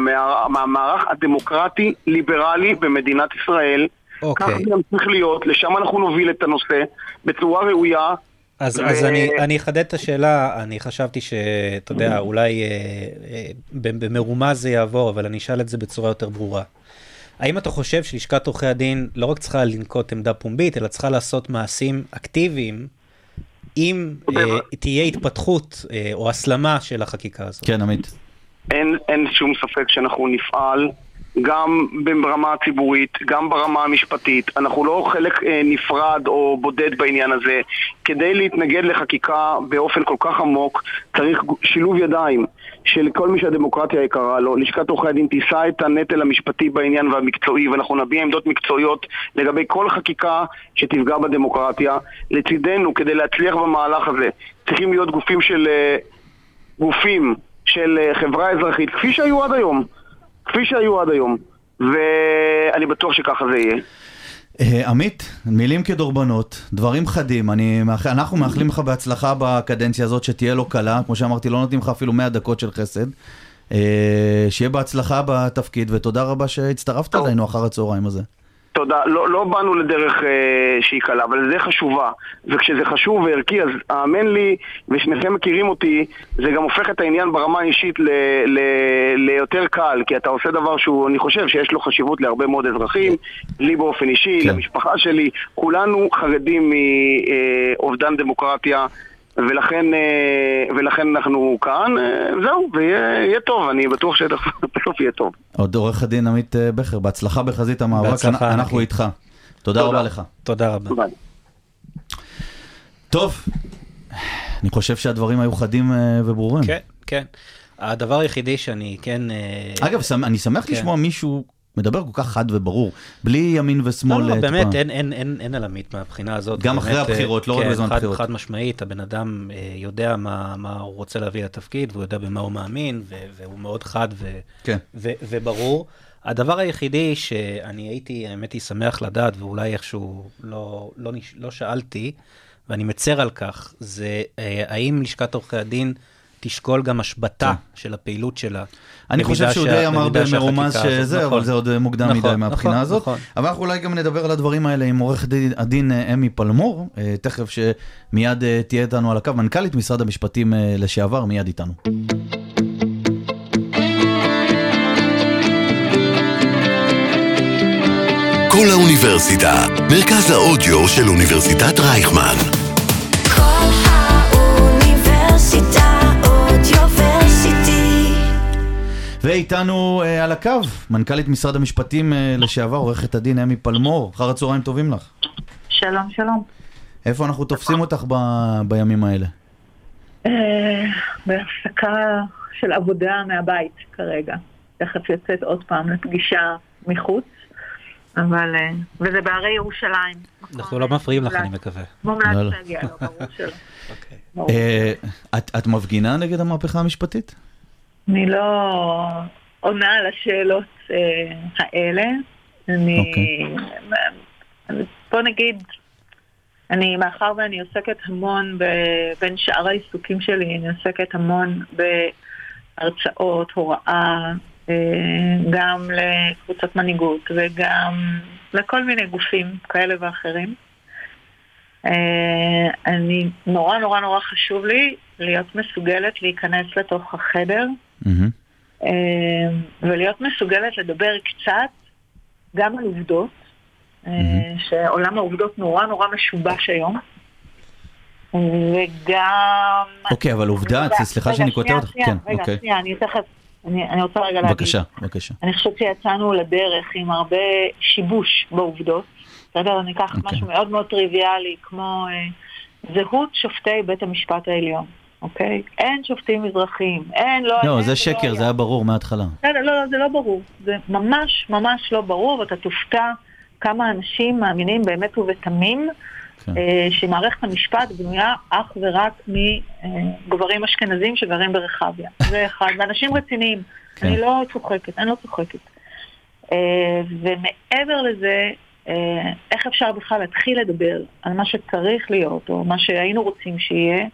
מהמערך הדמוקרטי-ליברלי במדינת ישראל. אוקיי. כך זה ימשיך להיות, לשם אנחנו נוביל את הנושא בצורה ראויה. אז, ו- אז אני, אני אחדד את השאלה, אני חשבתי שאתה יודע, אולי אה, אה, במרומז זה יעבור, אבל אני אשאל את זה בצורה יותר ברורה. האם אתה חושב שלשכת עורכי הדין לא רק צריכה לנקוט עמדה פומבית, אלא צריכה לעשות מעשים אקטיביים, אם אה, תהיה התפתחות אה, או הסלמה של החקיקה הזאת? כן, עמית. אין, אין שום ספק שאנחנו נפעל גם ברמה הציבורית, גם ברמה המשפטית. אנחנו לא חלק אה, נפרד או בודד בעניין הזה. כדי להתנגד לחקיקה באופן כל כך עמוק, צריך שילוב ידיים של כל מי שהדמוקרטיה יקרה לו. לשכת עורכי הדין תישא את הנטל המשפטי בעניין והמקצועי, ואנחנו נביע עמדות מקצועיות לגבי כל חקיקה שתפגע בדמוקרטיה. לצידנו, כדי להצליח במהלך הזה, צריכים להיות גופים של... אה, גופים של אה, חברה אזרחית, כפי שהיו עד היום, כפי שהיו עד היום. ואני בטוח שככה זה יהיה. אה, עמית, מילים כדורבנות, דברים חדים, אני, אנחנו מאחלים לך בהצלחה בקדנציה הזאת, שתהיה לו קלה, כמו שאמרתי, לא נותנים לך אפילו 100 דקות של חסד. אה, שיהיה בהצלחה בתפקיד, ותודה רבה שהצטרפת. אלינו אחר הצהריים הזה. תודה. לא, לא באנו לדרך אה, שהיא קלה, אבל זה חשובה. וכשזה חשוב וערכי, אז האמן לי, ושניכם מכירים אותי, זה גם הופך את העניין ברמה האישית ל, ל, ליותר קל, כי אתה עושה דבר שהוא, אני חושב שיש לו חשיבות להרבה מאוד אזרחים, לי באופן אישי, כן. למשפחה שלי, כולנו חרדים מאובדן דמוקרטיה. ולכן, אה, ולכן אנחנו כאן, אה, זהו, ויהיה יהיה טוב, אני בטוח שבסוף יהיה טוב. עוד עורך הדין עמית אה, בכר, בהצלחה בחזית המאבק, בהצלחה, אנחנו ענקי. איתך. תודה תודה. רבה לך. תודה רבה. ביי. טוב, אני חושב שהדברים היו חדים וברורים. כן, כן. הדבר היחידי שאני כן... אגב, אני שמח כן. לשמוע מישהו מדבר כל כך חד וברור, בלי ימין ושמאל. לא, לא, אה, באמת. אין, אין, אין, אין על עמית מהבחינה הזאת. גם באמת, אחרי אה, הבחירות, לא רק כן, בזמן חד, הבחירות. חד משמעית, הבן אדם אה, יודע מה, מה הוא רוצה להביא לתפקיד, והוא יודע במה הוא מאמין, ו, והוא מאוד חד ו, כן. ו, וברור. הדבר היחידי שאני הייתי, האמת היא, שמח לדעת, ואולי איכשהו לא, לא, נש- לא שאלתי, ואני מצר על כך, זה האם לשכת עורכי הדין תשקול גם השבתה של הפעילות שלה. כן. אני חושב שהוא שה- די אמר במרומז שזה, נכון. אבל זה עוד אה, מוקדם נכון, מדי מהבחינה נכון, הזאת. נכון. אבל אנחנו אולי גם נדבר על הדברים האלה עם עורך דין- הדין אה, אמי פלמור, אה, תכף שמיד תהיה איתנו על הקו, מנכ"לית משרד המשפטים לשעבר, מיד איתנו. כל האוניברסיטה, מרכז האודיו של אוניברסיטת רייכמן. ואיתנו אה, על הקו, מנכ"לית משרד המשפטים אה, לשעבר, עורכת הדין אמי פלמור, אחר הצהריים טובים לך. שלום, שלום. איפה אנחנו תופסים אותך ב- בימים האלה? אה, בהפסקה של עבודה מהבית כרגע. תכף יוצאת עוד פעם לפגישה מחוץ, אבל... אה, וזה בהרי ירושלים. אנחנו לא מפריעים לך, מומלץ- אני מקווה. לא, לא. מומלץ להגיע, לא, ברור שלא. אוקיי. אה, את את מפגינה נגד המהפכה המשפטית? אני לא עונה על השאלות אה, האלה. אני... אוקיי. בוא נגיד, אני, מאחר ואני עוסקת המון, ב, בין שאר העיסוקים שלי, אני עוסקת המון בהרצאות, הוראה, אה, גם לקבוצות מנהיגות וגם לכל מיני גופים כאלה ואחרים. אה, אני, נורא נורא נורא חשוב לי להיות מסוגלת להיכנס לתוך החדר אה, ולהיות מסוגלת לדבר קצת גם על עובדות, אה, שעולם העובדות נורא נורא משובש היום. וגם... אוקיי, אבל עובדה, סליחה שאני קוטע שנייה, אותך. כן, רגע, אוקיי. שנייה, אני תכף, אני אני רוצה רגע להגיד. בבקשה, בבקשה. אני חושבת שיצאנו לדרך עם הרבה שיבוש בעובדות. בסדר? אני אקח אוקיי. משהו מאוד מאוד טריוויאלי, כמו אה, זהות שופטי בית המשפט העליון, אוקיי? אין שופטים מזרחיים, אין, לא... לא, אין זה ולא שקר, היה. זה היה ברור מההתחלה. לא, לא, לא, זה לא ברור. זה ממש ממש לא ברור, ואתה תופתע כמה אנשים מאמינים באמת ובתמים כן. אה, שמערכת המשפט בנויה אך ורק מגברים אשכנזים שגרים ברחביה. זה אחד, ואנשים רציניים. כן. אני לא צוחקת, אני לא צוחקת. אה, ומעבר לזה, אה, איך אפשר בכלל להתחיל לדבר על מה שצריך להיות, או מה שהיינו רוצים שיהיה,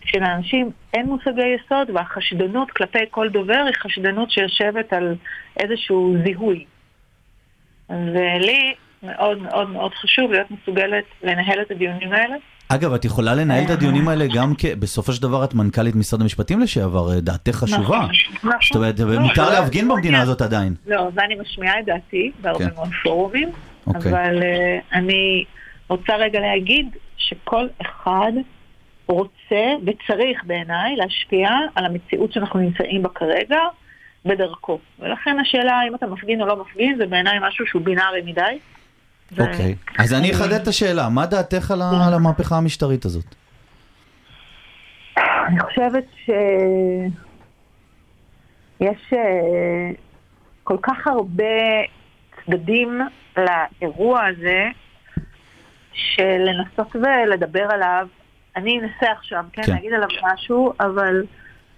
כשלאנשים אין מושגי יסוד, והחשדנות כלפי כל דובר היא חשדנות שיושבת על איזשהו זיהוי. ולי מאוד מאוד מאוד חשוב להיות מסוגלת לנהל את הדיונים האלה. אגב, את יכולה לנהל את אה. הדיונים האלה גם כ... בסופו של דבר את מנכ"לית משרד המשפטים לשעבר, אה, דעתך חשובה. נכון. זאת אומרת, לא, מותר לא, להפגין לא, במדינה הזאת עדיין. לא, ואני משמיעה את דעתי בהרבה כן. מאוד פורומים, אוקיי. אבל uh, אני רוצה רגע להגיד שכל אחד רוצה וצריך בעיניי להשפיע על המציאות שאנחנו נמצאים בה כרגע בדרכו. ולכן השאלה האם אתה מפגין או לא מפגין זה בעיניי משהו שהוא בינארי מדי. ו- אוקיי. אז אני אחדד את השאלה, מה דעתך על ה- על המהפכה המשטרית הזאת? אני חושבת שיש אה, כל כך הרבה צדדים לאירוע הזה, שלנסות ולדבר עליו, אני אנסה עכשיו, כן, כן. להגיד עליו משהו, אבל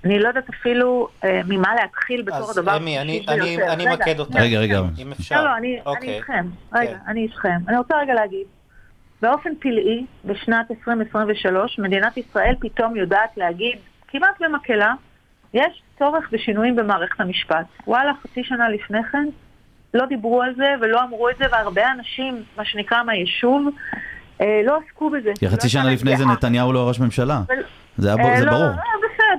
אני לא יודעת אפילו אה, ממה להתחיל בתור אז הדבר אמי, אני- החשוב אני- ביותר. אני רגע, אמקד אותך. רגע, רגע. אם אפשר. לא, לא, אני, אני אוקיי. איתכם. רגע, כן. אני איתכם. אני רוצה רגע להגיד, באופן פלאי, בשנת 2023, מדינת ישראל פתאום יודעת להגיד, כמעט במקהלה, יש צורך בשינויים במערכת המשפט. וואלה, חצי שנה לפני כן, לא דיברו על זה ולא אמרו את זה, והרבה אנשים, מה שנקרא מהיישוב, לא עסקו בזה. כי חצי לא שנה לפני זה דעה. נתניהו לא ראש ממשלה. זה אה, לא, ברור.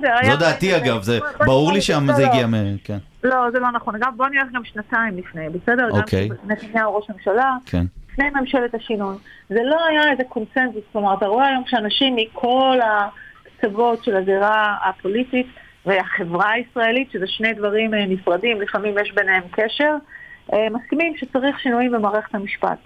בסדר. זו דעתי אגב, זה ברור לי שם לא, זה. הגיע מ... כן, לא, זה לא נכון. אגב, בוא נלך גם שנתיים לפני, בסדר? אוקיי. גם נתניהו ראש הממשלה, כן. לפני ממשלת השינוי. זה לא היה איזה קונצנזוס, כלומר, אתה רואה היום שאנשים מכל הקצוות של הזירה הפוליטית והחברה הישראלית, שזה שני דברים אה, נפרדים, לפעמים יש ביניהם קשר, אה, מסכימים שצריך שינויים במערכת המשפט.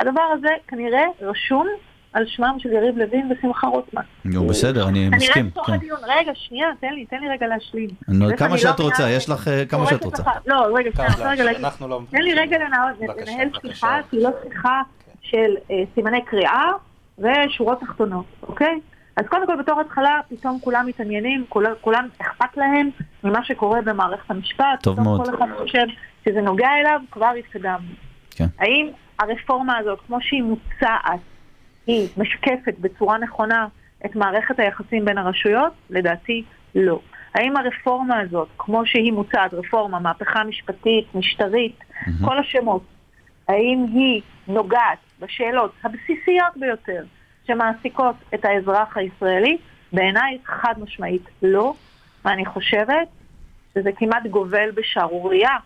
הדבר הזה כנראה רשום על שמם של יריב לוין ושמחה רוטמן. נו, בסדר, אני כנראה מסכים. בתוך כן. הדיון, רגע, שנייה, תן לי, תן לי רגע להשלים. כמה שאני שאת לא רוצה, יש לך אה, כמה שאת רוצה. לא, רגע, שנייה. אנחנו לא... תן לי רגע לנהל. שיחה, שהיא לא שיחה של אה, סימני קריאה ושורות תחתונות, אוקיי? אז קודם כל בתור התחלה פתאום כולם מתעניינים, כולם, אכפת להם ממה שקורה במערכת המשפט. טוב פתאום מאוד. כל אחד חושב שזה נוגע אליו, כבר התקדמנו. כן. האם הרפורמה הזאת, כמו שהיא מוצעת, היא משקפת בצורה נכונה את מערכת היחסים בין הרשויות? לדעתי, לא. האם הרפורמה הזאת, כמו שהיא מוצעת, רפורמה, מהפכה משפטית, משטרית, כל השמות, האם היא נוגעת בשאלות הבסיסיות ביותר שמעסיקות את האזרח הישראלי? בעיניי חד משמעית לא, ואני חושבת שזה כמעט גובל בשערורייה,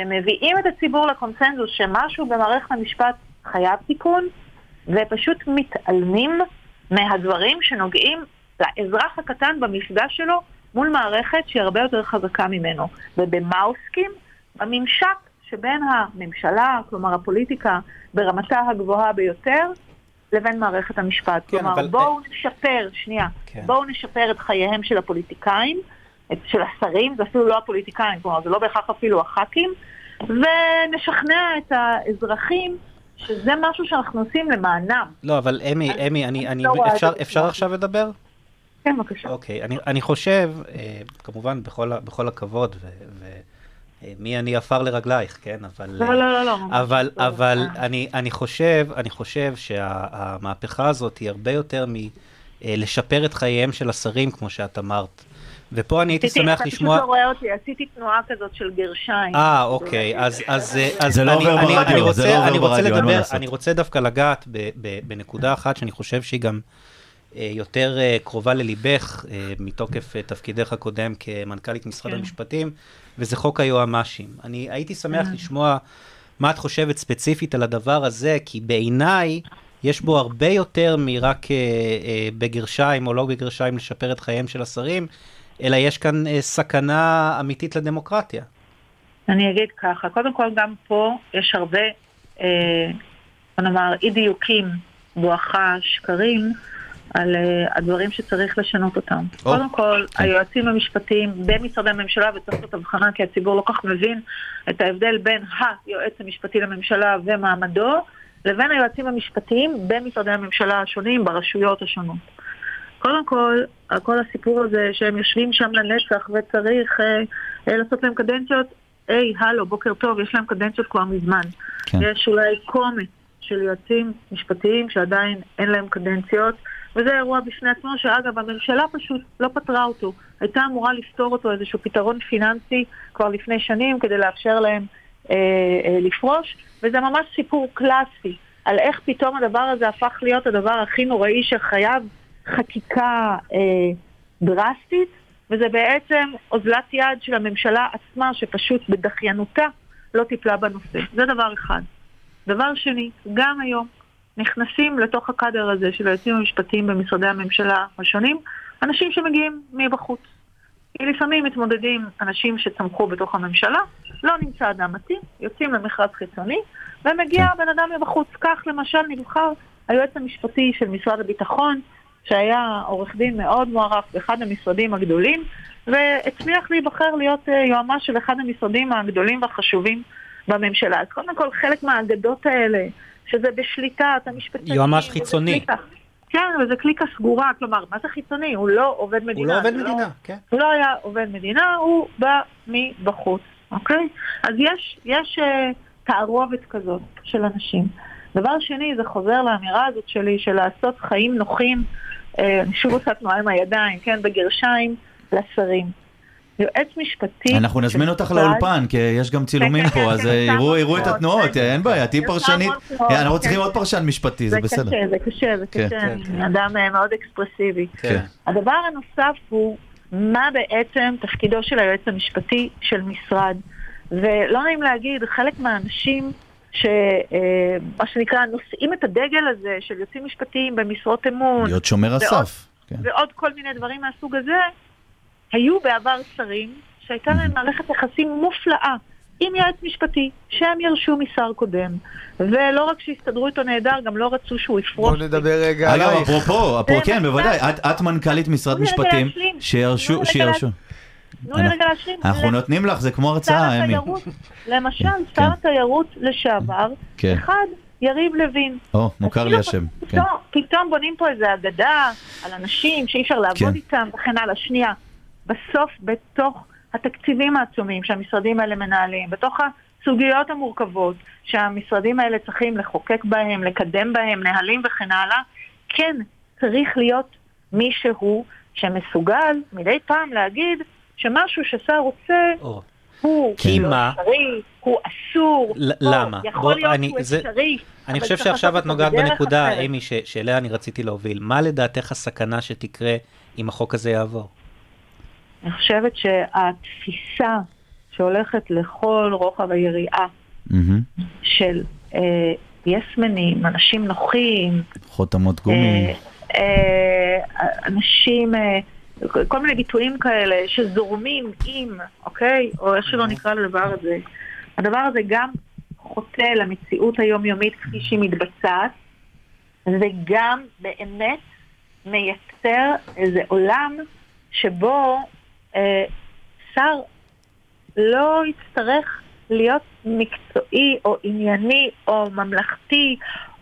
שמביאים את הציבור לקונסנזוס שמשהו במערכת המשפט חייב תיקון, ופשוט מתעלמים מהדברים שנוגעים לאזרח הקטן במפגש שלו מול מערכת שהיא הרבה יותר חזקה ממנו. ובמה עוסקים? בממשק שבין הממשלה, כלומר הפוליטיקה ברמתה הגבוהה ביותר, לבין מערכת המשפט. כן, כלומר, אבל- בואו נשפר, שנייה, כן. בואו נשפר את חייהם של הפוליטיקאים, של השרים, זה אפילו לא הפוליטיקאים, כלומר זה לא בהכרח אפילו הח"כים, ונשכנע את האזרחים שזה משהו שאנחנו עושים למענם. לא, אבל אמי, אני- אמי, אני, אני אני, לא את אפשר, אפשר עכשיו לדבר? כן, בבקשה. אוקיי, אני, אני חושב, אה, כמובן, בכל, בכל הכבוד, ו, ו, אה, מי אני עפר לרגלייך, כן? אבל... לא, לא, לא, לא. ממש אבל, לא. אבל אה. אני, אני חושב, אני חושב שהמהפכה הזאת היא הרבה יותר מלשפר את חייהם של השרים, כמו שאת אמרת. ופה אני הייתי עשיתי- שמח אתה לשמוע... פשוט לא רואה אותי, עשיתי תנועה כזאת של גרשיים. אה, אוקיי, אז, אז, אז זה אני, רוצה, זה לא עובר אני רוצה ברדיו, אין מה לדבר, לעשות. אני רוצה דווקא לגעת ב, ב, בנקודה אחת שאני חושב שהיא גם אה, יותר אה, קרובה לליבך, אה, מתוקף תפקידך הקודם כמנכ"לית משרד כן. המשפטים, וזה חוק היועמ"שים. אני הייתי שמח. לשמוע מה את חושבת ספציפית על הדבר הזה, כי בעיניי יש בו הרבה יותר מרק אה, אה, בגרשיים או לא בגרשיים לשפר את חייהם של השרים, אלא יש כאן אה, סכנה אמיתית לדמוקרטיה. אני אגיד ככה, קודם כל גם פה יש הרבה, אה, בוא נאמר, אי דיוקים, בואכה שקרים, על אה, הדברים שצריך לשנות אותם. או, קודם כל, כן. היועצים המשפטיים במשרדי הממשלה, וצריך לעשות הבחנה כי הציבור לא כך מבין את ההבדל בין היועץ המשפטי לממשלה ומעמדו, לבין היועצים המשפטיים במשרדי הממשלה השונים, ברשויות השונות. קודם כל, כל הסיפור הזה שהם יושבים שם לנצח וצריך אה, אה, לעשות להם קדנציות, היי, הלו, בוקר טוב, יש להם קדנציות כבר מזמן. כן. יש אולי קומץ של יועצים משפטיים שעדיין אין להם קדנציות, וזה אירוע בפני עצמו שאגב, הממשלה פשוט לא פתרה אותו. הייתה אמורה לפתור אותו איזשהו פתרון פיננסי כבר לפני שנים כדי לאפשר להם אה, אה, לפרוש, וזה ממש סיפור קלאסי על איך פתאום הדבר הזה הפך להיות הדבר הכי נוראי שחייב חקיקה אה, דרסטית, וזה בעצם אוזלת יד של הממשלה עצמה שפשוט בדחיינותה לא טיפלה בנושא. זה דבר אחד. דבר שני, גם היום נכנסים לתוך הקאדר הזה של היועצים המשפטיים במשרדי הממשלה השונים אנשים שמגיעים מבחוץ. כי לפעמים מתמודדים אנשים שצמחו בתוך הממשלה, לא נמצא אדם מתאים, יוצאים למכרז חיצוני, ומגיע כן. בן אדם מבחוץ. כך למשל נבחר היועץ המשפטי של משרד הביטחון, שהיה עורך דין מאוד מוערך באחד המשרדים הגדולים, והצליח להיבחר להיות אה, יועמ"ש של אחד המשרדים הגדולים והחשובים בממשלה. אז קודם כל חלק מהאגדות האלה, שזה בשליטת המשפטנים... יועמ"ש וזה חיצוני. בשליטה. כן, וזה קליקה סגורה, כלומר, מה זה חיצוני? הוא לא עובד מדינה. הוא לא עובד זה מדינה, כן. הוא לא היה עובד מדינה, הוא בא מבחוץ, אוקיי? אז יש, יש אה, תערובת כזאת של אנשים. דבר שני, זה חוזר לאמירה הזאת שלי של לעשות חיים נוחים, אה, אני שוב עושה תנועה עם הידיים, כן, בגרשיים, לשרים. יועץ משפטי... אנחנו נזמין אותך של לאולפן, כי יש גם צילומים כן, כן, פה, אז כן, אה, כן, יראו כן, יראו את כן, התנועות, כן. אין בעיה, תהיי פרשנית. אה, אנחנו כן. צריכים עוד פרשן משפטי, זה בסדר. קשה, זה קשה, זה כן. קשה, כן, אני כן. אדם אה, מאוד אקספרסיבי. כן. הדבר הנוסף הוא מה בעצם תפקידו של היועץ המשפטי של משרד. ולא נעים להגיד, חלק מהאנשים שמה שנקרא נושאים את הדגל הזה של יועצים משפטיים במשרות אמון, להיות שומר ועוד- הסף. כן. ועוד כל מיני דברים מהסוג הזה, היו בעבר שרים שהייתה להם מערכת יחסים מופלאה עם יועץ משפטי שהם ירשו משר קודם. ולא רק שהסתדרו איתו נהדר, גם לא רצו שהוא יפרוש. בוא נדבר רגע אגב, עלייך. אפרופו, [laughs] אפרופו, כן, בוודאי, את- את מנכ"לית משרד משפטים, שירשו, שירשו. תנו לי רגע להשלים. אנחנו נותנים לך, זה כמו הרצאה, אמי. למשל, כן, שר כן. התיירות לשעבר, כן. אחד, יריב לוין. או, מוכר לי אז השם. פתאום, בונים פה איזה אגדה על אנשים שאי אפשר לעבוד. איתם וכן הלאה. שנייה, בסוף בתוך התקציבים העצומים שהמשרדים האלה מנהלים, בתוך הסוגיות המורכבות שהמשרדים האלה צריכים לחוקק בהם, לקדם בהם, נהלים וכן הלאה, כן, צריך להיות מישהו שמסוגל מדי פעם להגיד שמשהו ששר רוצה או. הוא כי לא מה? אפשרי, הוא אסור, ל- או למה? יכול בוא, להיות אני- שהוא זה- אפשרי. אני חושב שעכשיו את נוגעת בנקודה, אחרת. אימי, ש- שאליה אני רציתי להוביל. מה לדעתך הסכנה שתקרה אם החוק הזה יעבור? אני חושבת שהתפיסה שהולכת לכל רוחב היריעה מהמם. של אה, יסמנים, אנשים נוחים, חותמות גומי. אה, אה, אנשים, אה, כל מיני ביטויים כאלה שזורמים עם, אוקיי? או איך שלא נקרא לדבר הזה. הדבר הזה גם חוטא למציאות היומיומית כפי שהיא מתבצעת, וגם באמת מייצר איזה עולם שבו אה, שר לא יצטרך להיות מקצועי או ענייני או ממלכתי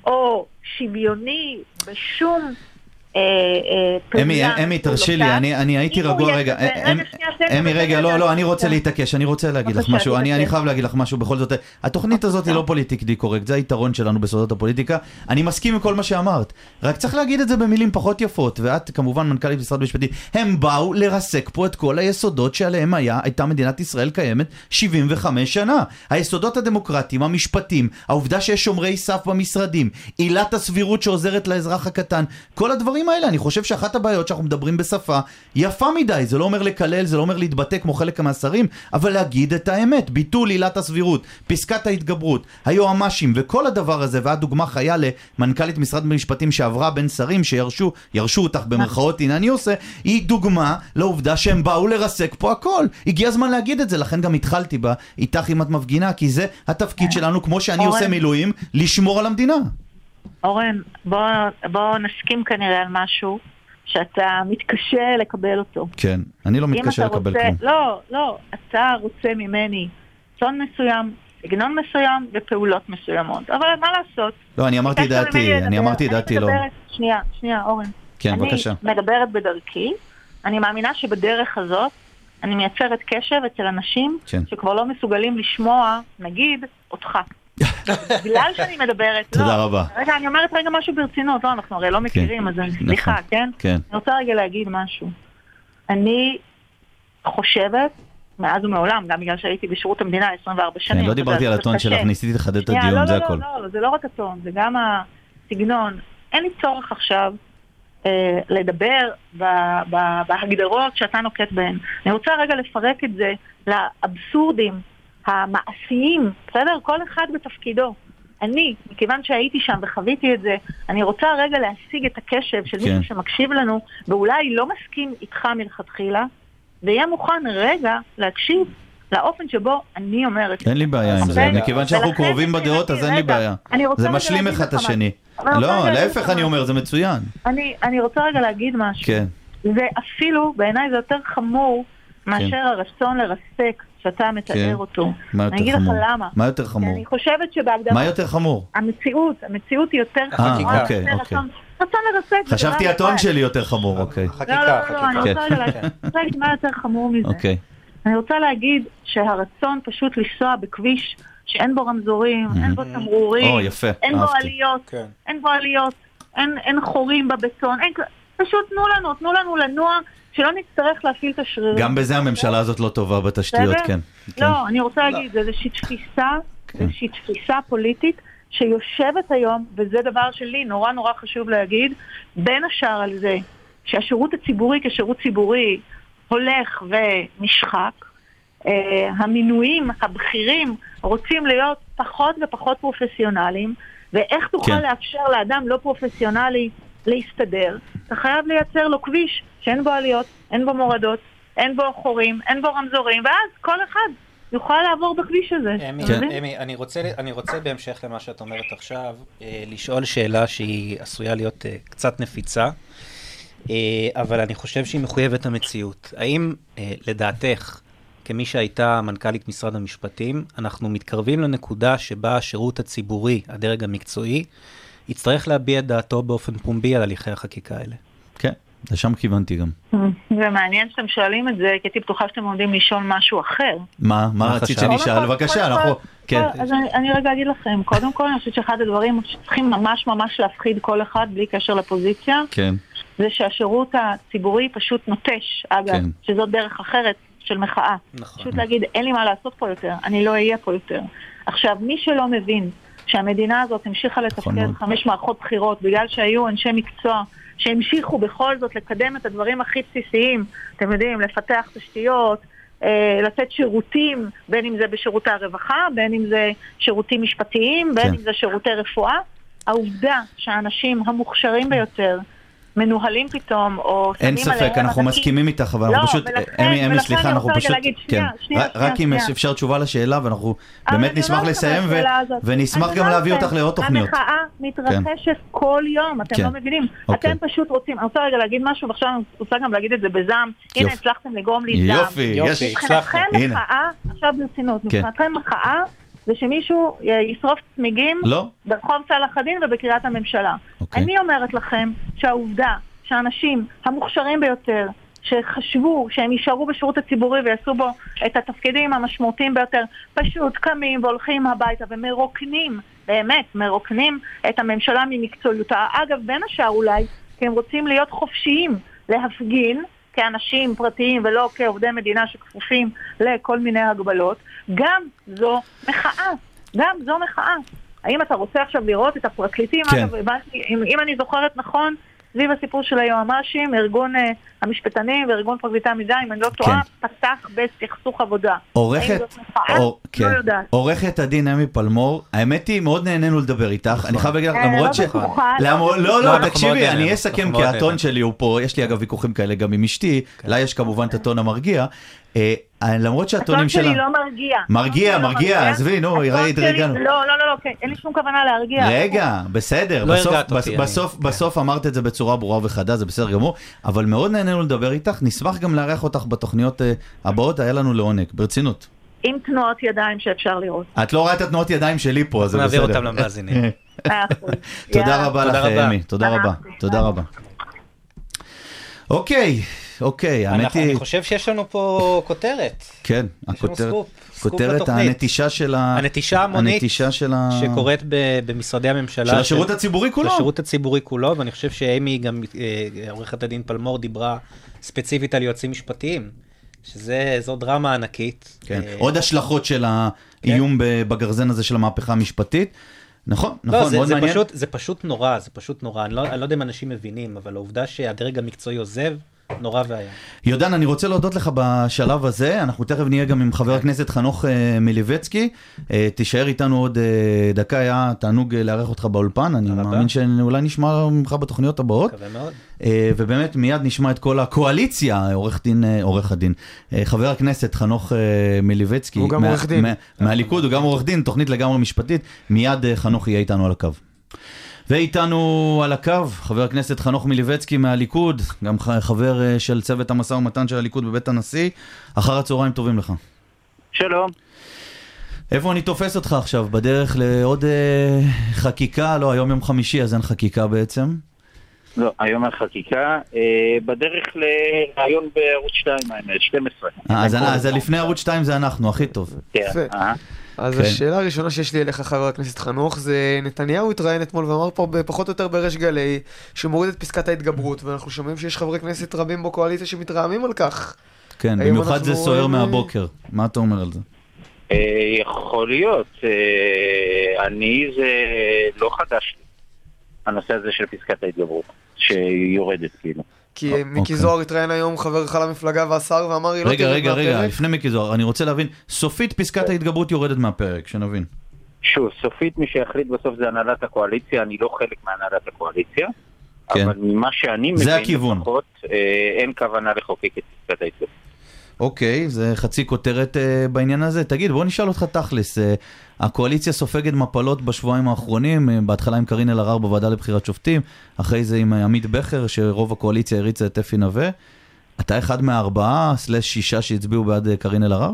או שוויוני בשום. אמי, אמי, תרשי לי, אני, הייתי הוא רגוע, רגע, כזה- אמ- אמי, רגע, לא, לא, אני רוצה. להתעקש, אני רוצה להגיד לך משהו, אני. חייב להגיד לך משהו, בכל זאת, התוכנית הזאת היא לא פוליטיקלי קורקט, זה היתרון שלנו בסודות הפוליטיקה, אני מסכים עם כל מה שאמרת, רק צריך להגיד את זה במילים פחות יפות, ואת כמובן מנכ"לית משרד המשפטים, הם באו לרסק פה את כל היסודות שעליהם הייתה מדינת ישראל קיימת 75 שנה, היסודות הדמוקרטיים, המשפטים, העובדה שיש שומרי סף במשרדים, עילת הסבירות שעוזרת לאזרח הקטן, כל הדברים האלה, אני חושב שאחת הבעיות שאנחנו מדברים בשפה יפה מדי, זה לא אומר לקלל, זה לא אומר להתבטא כמו חלק מהשרים, אבל להגיד את האמת, ביטול עילת הסבירות, פסקת ההתגברות, היועמ"שים וכל הדבר הזה, ואת דוגמה חיה למנכ"לית משרד המשפטים שעברה בין שרים שירשו, ירשו אותך במרכאות, הנה אני עושה, היא דוגמה לעובדה שהם באו לרסק פה הכל. הגיע הזמן להגיד את זה, לכן גם התחלתי בה איתך אם את מפגינה, כי זה התפקיד שלנו, כמו שאני. עושה מילואים, לשמור על המדינה. אורן, בוא, בוא נסכים כנראה על משהו שאתה מתקשה לקבל אותו. כן, אני לא מתקשה לקבל רוצה, כלום. לא, לא, אתה רוצה ממני צאן מסוים, סגנון מסוים ופעולות מסוימות. אבל מה לעשות? לא, אני אמרתי דעתי, אני. אמרתי דעתי, לא. שנייה, שנייה, אורן. כן, אני בבקשה. מדברת בדרכי, אני מאמינה שבדרך הזאת אני מייצרת קשב אצל אנשים כן. שכבר לא מסוגלים לשמוע, נגיד, אותך. [laughs] בגלל שאני מדברת, לא. תודה רבה. רגע, אני אומרת רגע משהו ברצינות, לא, אנחנו הרי לא מכירים, אז אני- סליחה, נכון. כן? כן. אני רוצה רגע להגיד משהו. אני חושבת, מאז ומעולם, גם בגלל שהייתי בשירות המדינה 24 שנים. כן, לא דיברתי על הטון. שלך, ניסיתי לחדד את הדיון, לא, זה לא, הכל. לא, לא, זה לא רק הטון, זה גם הסגנון. אין לי צורך עכשיו אה, לדבר ב, ב, בהגדרות שאתה נוקט בהן. אני רוצה רגע לפרק את זה לאבסורדים המעשיים, בסדר? כל אחד בתפקידו. אני, מכיוון שהייתי שם וחוויתי את זה, אני רוצה רגע להשיג את הקשב של כן. מישהו שמקשיב לנו, ואולי לא מסכים איתך מלכתחילה, ויהיה מוכן רגע להקשיב לאופן שבו אני אומרת. אין לי בעיה עם זה? מכיוון שאנחנו קרובים בדעות אז אין לי בעיה. זה משלים אחד את השני. לא, להפך אני אומר, זה מצוין. אני, אני רוצה רגע להגיד משהו. כן. זה אפילו, בעיניי זה יותר חמור מאשר כן. הרצון לרסק שאתה מתאר כן. אותו. מה אני יותר אגיד לך חמור? למה. מה יותר כי חמור? אני חושבת שבהגדרה... מה יותר חמור? המציאות, המציאות היא יותר אה, חמורה. אוקיי, זה אוקיי. רצון-. זה חשבתי הטון. שלי יותר חמור, אוקיי. לא, חקיקה, לא, לא, חקיקה. אני רוצה כן. להגיד- רוצה להגיד מה יותר חמור מזה. אוקיי. אני רוצה להגיד שהרצון פשוט לנסוע בכביש שאין בו רמזורים, אין בו תמרורים, או, יפה, אין בו. עליות, כן. אין בו עליות, אין, חורים בבטון, פשוט תנו לנו, תנו לנו לנוע, שלא נצטרך להפעיל את השרירים. גם בזה הממשלה הזאת לא טובה בתשתיות? כן. כן. לא, אני רוצה להגיד, זה איזושהי תפיסה, כן. איזושהי תפיסה פוליטית שיושבת היום, וזה דבר שלי נורא נורא חשוב להגיד, בין השאר על זה שהשירות הציבורי כשירות ציבורי הולך ונשחק, אה, המינויים הבכירים רוצים להיות פחות ופחות פרופסיונליים, ואיך תוכל כן. לאפשר לאדם לא פרופסיונלי להסתדר? אתה חייב לייצר לו כביש שאין בו עליות, אין בו מורדות, אין בו חורים, אין בו רמזורים, ואז כל אחד יוכל לעבור בכביש הזה. אמי? אמי, אני רוצה, אני רוצה בהמשך למה שאת אומרת עכשיו, אה, לשאול שאלה שהיא עשויה להיות אה, קצת נפיצה, אה, אבל אני חושב שהיא מחויבת המציאות. האם אה, לדעתך, כמי שהייתה מנכ"לית משרד המשפטים, אנחנו מתקרבים לנקודה שבה השירות הציבורי, הדרג המקצועי, יצטרך להביע את דעתו באופן פומבי על הליכי החקיקה האלה? כן, לשם כיוונתי גם. זה מעניין שאתם שואלים את זה, כי הייתי בטוחה שאתם עומדים לשאול משהו אחר. מה, מה רצית? שנשאל? בבקשה, אנחנו... כן. לא, אז אני, אני רגע אגיד לכם, קודם כל אני חושבת שאחד הדברים שצריכים ממש ממש להפחיד כל אחד בלי קשר לפוזיציה, כן, זה שהשירות הציבורי פשוט נוטש, אגב, כן. שזאת דרך אחרת של מחאה. נכון. פשוט להגיד, אין לי מה לעשות פה יותר, אני לא אהיה פה יותר. עכשיו, מי שלא מבין שהמדינה הזאת המשיכה נכון לתפקד מאוד. חמש מערכות בחירות בגלל שהיו אנשי מקצוע שהמשיכו בכל זאת לקדם את הדברים הכי בסיסיים, אתם יודעים, לפתח תשתיות, אה, לתת שירותים, בין אם זה בשירותי הרווחה, בין אם זה שירותים משפטיים, בין כן. אם זה שירותי רפואה. העובדה שהאנשים המוכשרים ביותר מנוהלים פתאום, או אין שמים עליהם ספק, אנחנו מסכימים איתך, אבל אנחנו לא, פשוט, ולכן- אמי, אמי, ולכן סליחה, אני אנחנו רוצה פשוט, כן, שנייה, שנייה, רק- אם. אפשר תשובה לשאלה, ואנחנו אבל באמת נשמח אומרת לסיים. ונשמח גם אומרת להביא אותך לעוד תוכניות. המחאה מתרחשת כל יום, אתם כן. לא מבינים. אוקיי. אתם פשוט רוצים, אני רוצה רגע להגיד משהו, ועכשיו אני רוצה גם להגיד את זה בזעם. הנה. הצלחתם לגרום לי זעם. יופי, יופי. יש. מבחינתכם. מחאה, עכשיו ברצינות, כן. מבחינתכם מחאה זה שמישהו אה, ישרוף צמיגים לא? ברחוב צלאח א-דין ובקריית הממשלה. אוקיי. אני אומרת לכם שהעובדה שהאנשים המוכשרים ביותר, שחשבו שהם יישארו בשירות הציבורי ויעשו בו את התפקידים המשמעותיים ביותר, פשוט קמים והולכים הביתה ומרוקנים, באמת, מרוקנים את הממשלה ממקצועיותה. אגב, בין השאר אולי, כי הם רוצים להיות חופשיים להפגין כאנשים פרטיים ולא כעובדי מדינה שכפופים לכל מיני הגבלות. גם זו מחאה. גם זו מחאה. האם אתה רוצה עכשיו לראות את הפרקליטים? כן. אגב, הבנתי, אם, אם אני זוכרת נכון, סביב הסיפור של היועמ"שים, ארגון uh, המשפטנים וארגון פרקליטי המדינה, אם אני לא טועה, פתח בסכסוך עבודה. עורכת? אור- לא כן. יודעת. עורכת הדין אמי פלמור, האמת היא, מאוד נהנינו לדבר איתך, אני חייב להגיד לך, אה, למרות לא ש... לא למרות- לא, לא, לא, אנחנו תקשיבי, אני אסכם, כי הטון. שלי הוא פה, יש לי אגב ויכוחים כאלה גם עם אשתי, לה יש כמובן את הטון המרגיע, אה, למרות שהטונים הטון שלי שלה... לא מרגיע. מרגיע, הטון שלי לא מרגיע, עזבי, נו, התרגלנו. לא, לא, לא, לא, כן, אין לי שום כוונה להרגיע. רגע, בסדר, לא בסוף, אמרת את זה בצורה ברורה וחדה, זה בסדר גמור, אבל מאוד נהנינו לדבר איתך, נשמח גם לארח אותך בתוכניות אה, הבאות, היה לנו לעונג, ברצינות. עם תנועות ידיים שאפשר לראות. את לא רואה את התנועות ידיים שלי פה, אז זה בסדר. נעביר אותם למאזינים. מאה אחוז. [laughs] תודה. רבה לך, תודה רבה. אמי, תודה רבה. תודה רבה. אוקיי, אוקיי, האמת היא, אני חושב שיש לנו פה כותרת. כן, לנו הכותרת, סקופ, סקופ כותרת. הנטישה של ה... הנטישה המונית הנטישה של ה... שקורית ב- במשרדי הממשלה. של השירות הציבורי כולו. של השירות הציבורי כולו, ואני חושב שאמי, גם אה, עורכת הדין פלמור, דיברה ספציפית על יועצים משפטיים, שזה זו דרמה ענקית. כן, אה, עוד השלכות של האיום ב- בגרזן הזה של המהפכה המשפטית. נכון, לא, נכון, זה, מאוד זה, מעניין. פשוט, זה פשוט נורא, זה פשוט נורא. אני לא, אני לא יודע אם אנשים מבינים, אבל העובדה שהדרג המקצועי עוזב, נורא ואיום. יודן, אני רוצה להודות לך בשלב הזה, אנחנו תכף נהיה גם עם חבר הכנסת חנוך אה, מליבצקי, אה, תישאר איתנו עוד אה, דקה, היה תענוג לארח אותך באולפן, אני. מאמין שאולי נשמע ממך בתוכניות הבאות, מקווה מאוד. ובאמת מיד נשמע את כל הקואליציה, עורך דין, עורך הדין, חבר הכנסת חנוך מליבצקי, הוא גם עורך דין. מה- מהליכוד, הוא גם עורך דין, תוכנית לגמרי משפטית, מיד חנוך יהיה איתנו על הקו. ואיתנו על הקו, חבר הכנסת חנוך מליבצקי מהליכוד, גם חבר אה, של צוות המשא ומתן של הליכוד בבית הנשיא. אחר הצהריים טובים לך. שלום. איפה אני תופס אותך עכשיו? בדרך לעוד אה, חקיקה? לא, היום יום חמישי, אז אין חקיקה בעצם. לא, היום על חקיקה. אה, בדרך לראיון בערוץ 2, האמת, 12. אה, אז, אז לפני ערוץ 2 זה אנחנו, הכי טוב. כן. אז כן. השאלה הראשונה שיש לי אליך, חבר הכנסת חנוך, זה נתניהו התראיין אתמול ואמר פה פחות או יותר בריש גלי שמוריד את פסקת ההתגברות, ואנחנו שומעים שיש חברי כנסת רבים בקואליציה שמתרעמים על כך. כן, במיוחד זה אנחנו, סוער אה, מהבוקר. מה אתה אומר על זה? אה, יכול להיות. אה, אני, זה לא חדש לי, הנושא הזה של פסקת ההתגברות, שיורדת כאילו. כי אוקיי. מיקי זוהר התראיין היום, חברך למפלגה והשר, ואמר, היא לא רגע, תרד רגע, רגע, מהפרק. לפני מיקי זוהר, אני רוצה להבין, סופית פסקת ההתגברות יורדת מהפרק, שנבין. שוב, סופית מי שיחליט בסוף זה הנהלת הקואליציה, אני לא חלק מהנהלת הקואליציה. כן. אבל ממה שאני מבין זה הכיוון. לפחות, אה, אין כוונה לחוקק את פסקת ההתגברות. אוקיי, זה חצי כותרת אה, בעניין הזה. תגיד, בוא נשאל אותך תכלס, אה, הקואליציה סופגת מפלות בשבועיים האחרונים, אה, בהתחלה עם קארין אלהרר בוועדה לבחירת שופטים, אחרי זה עם עמית בכר, שרוב הקואליציה הריצה את אפי נווה. אתה אחד מהארבעה, סלש שישה שהצביעו בעד קארין אלהרר?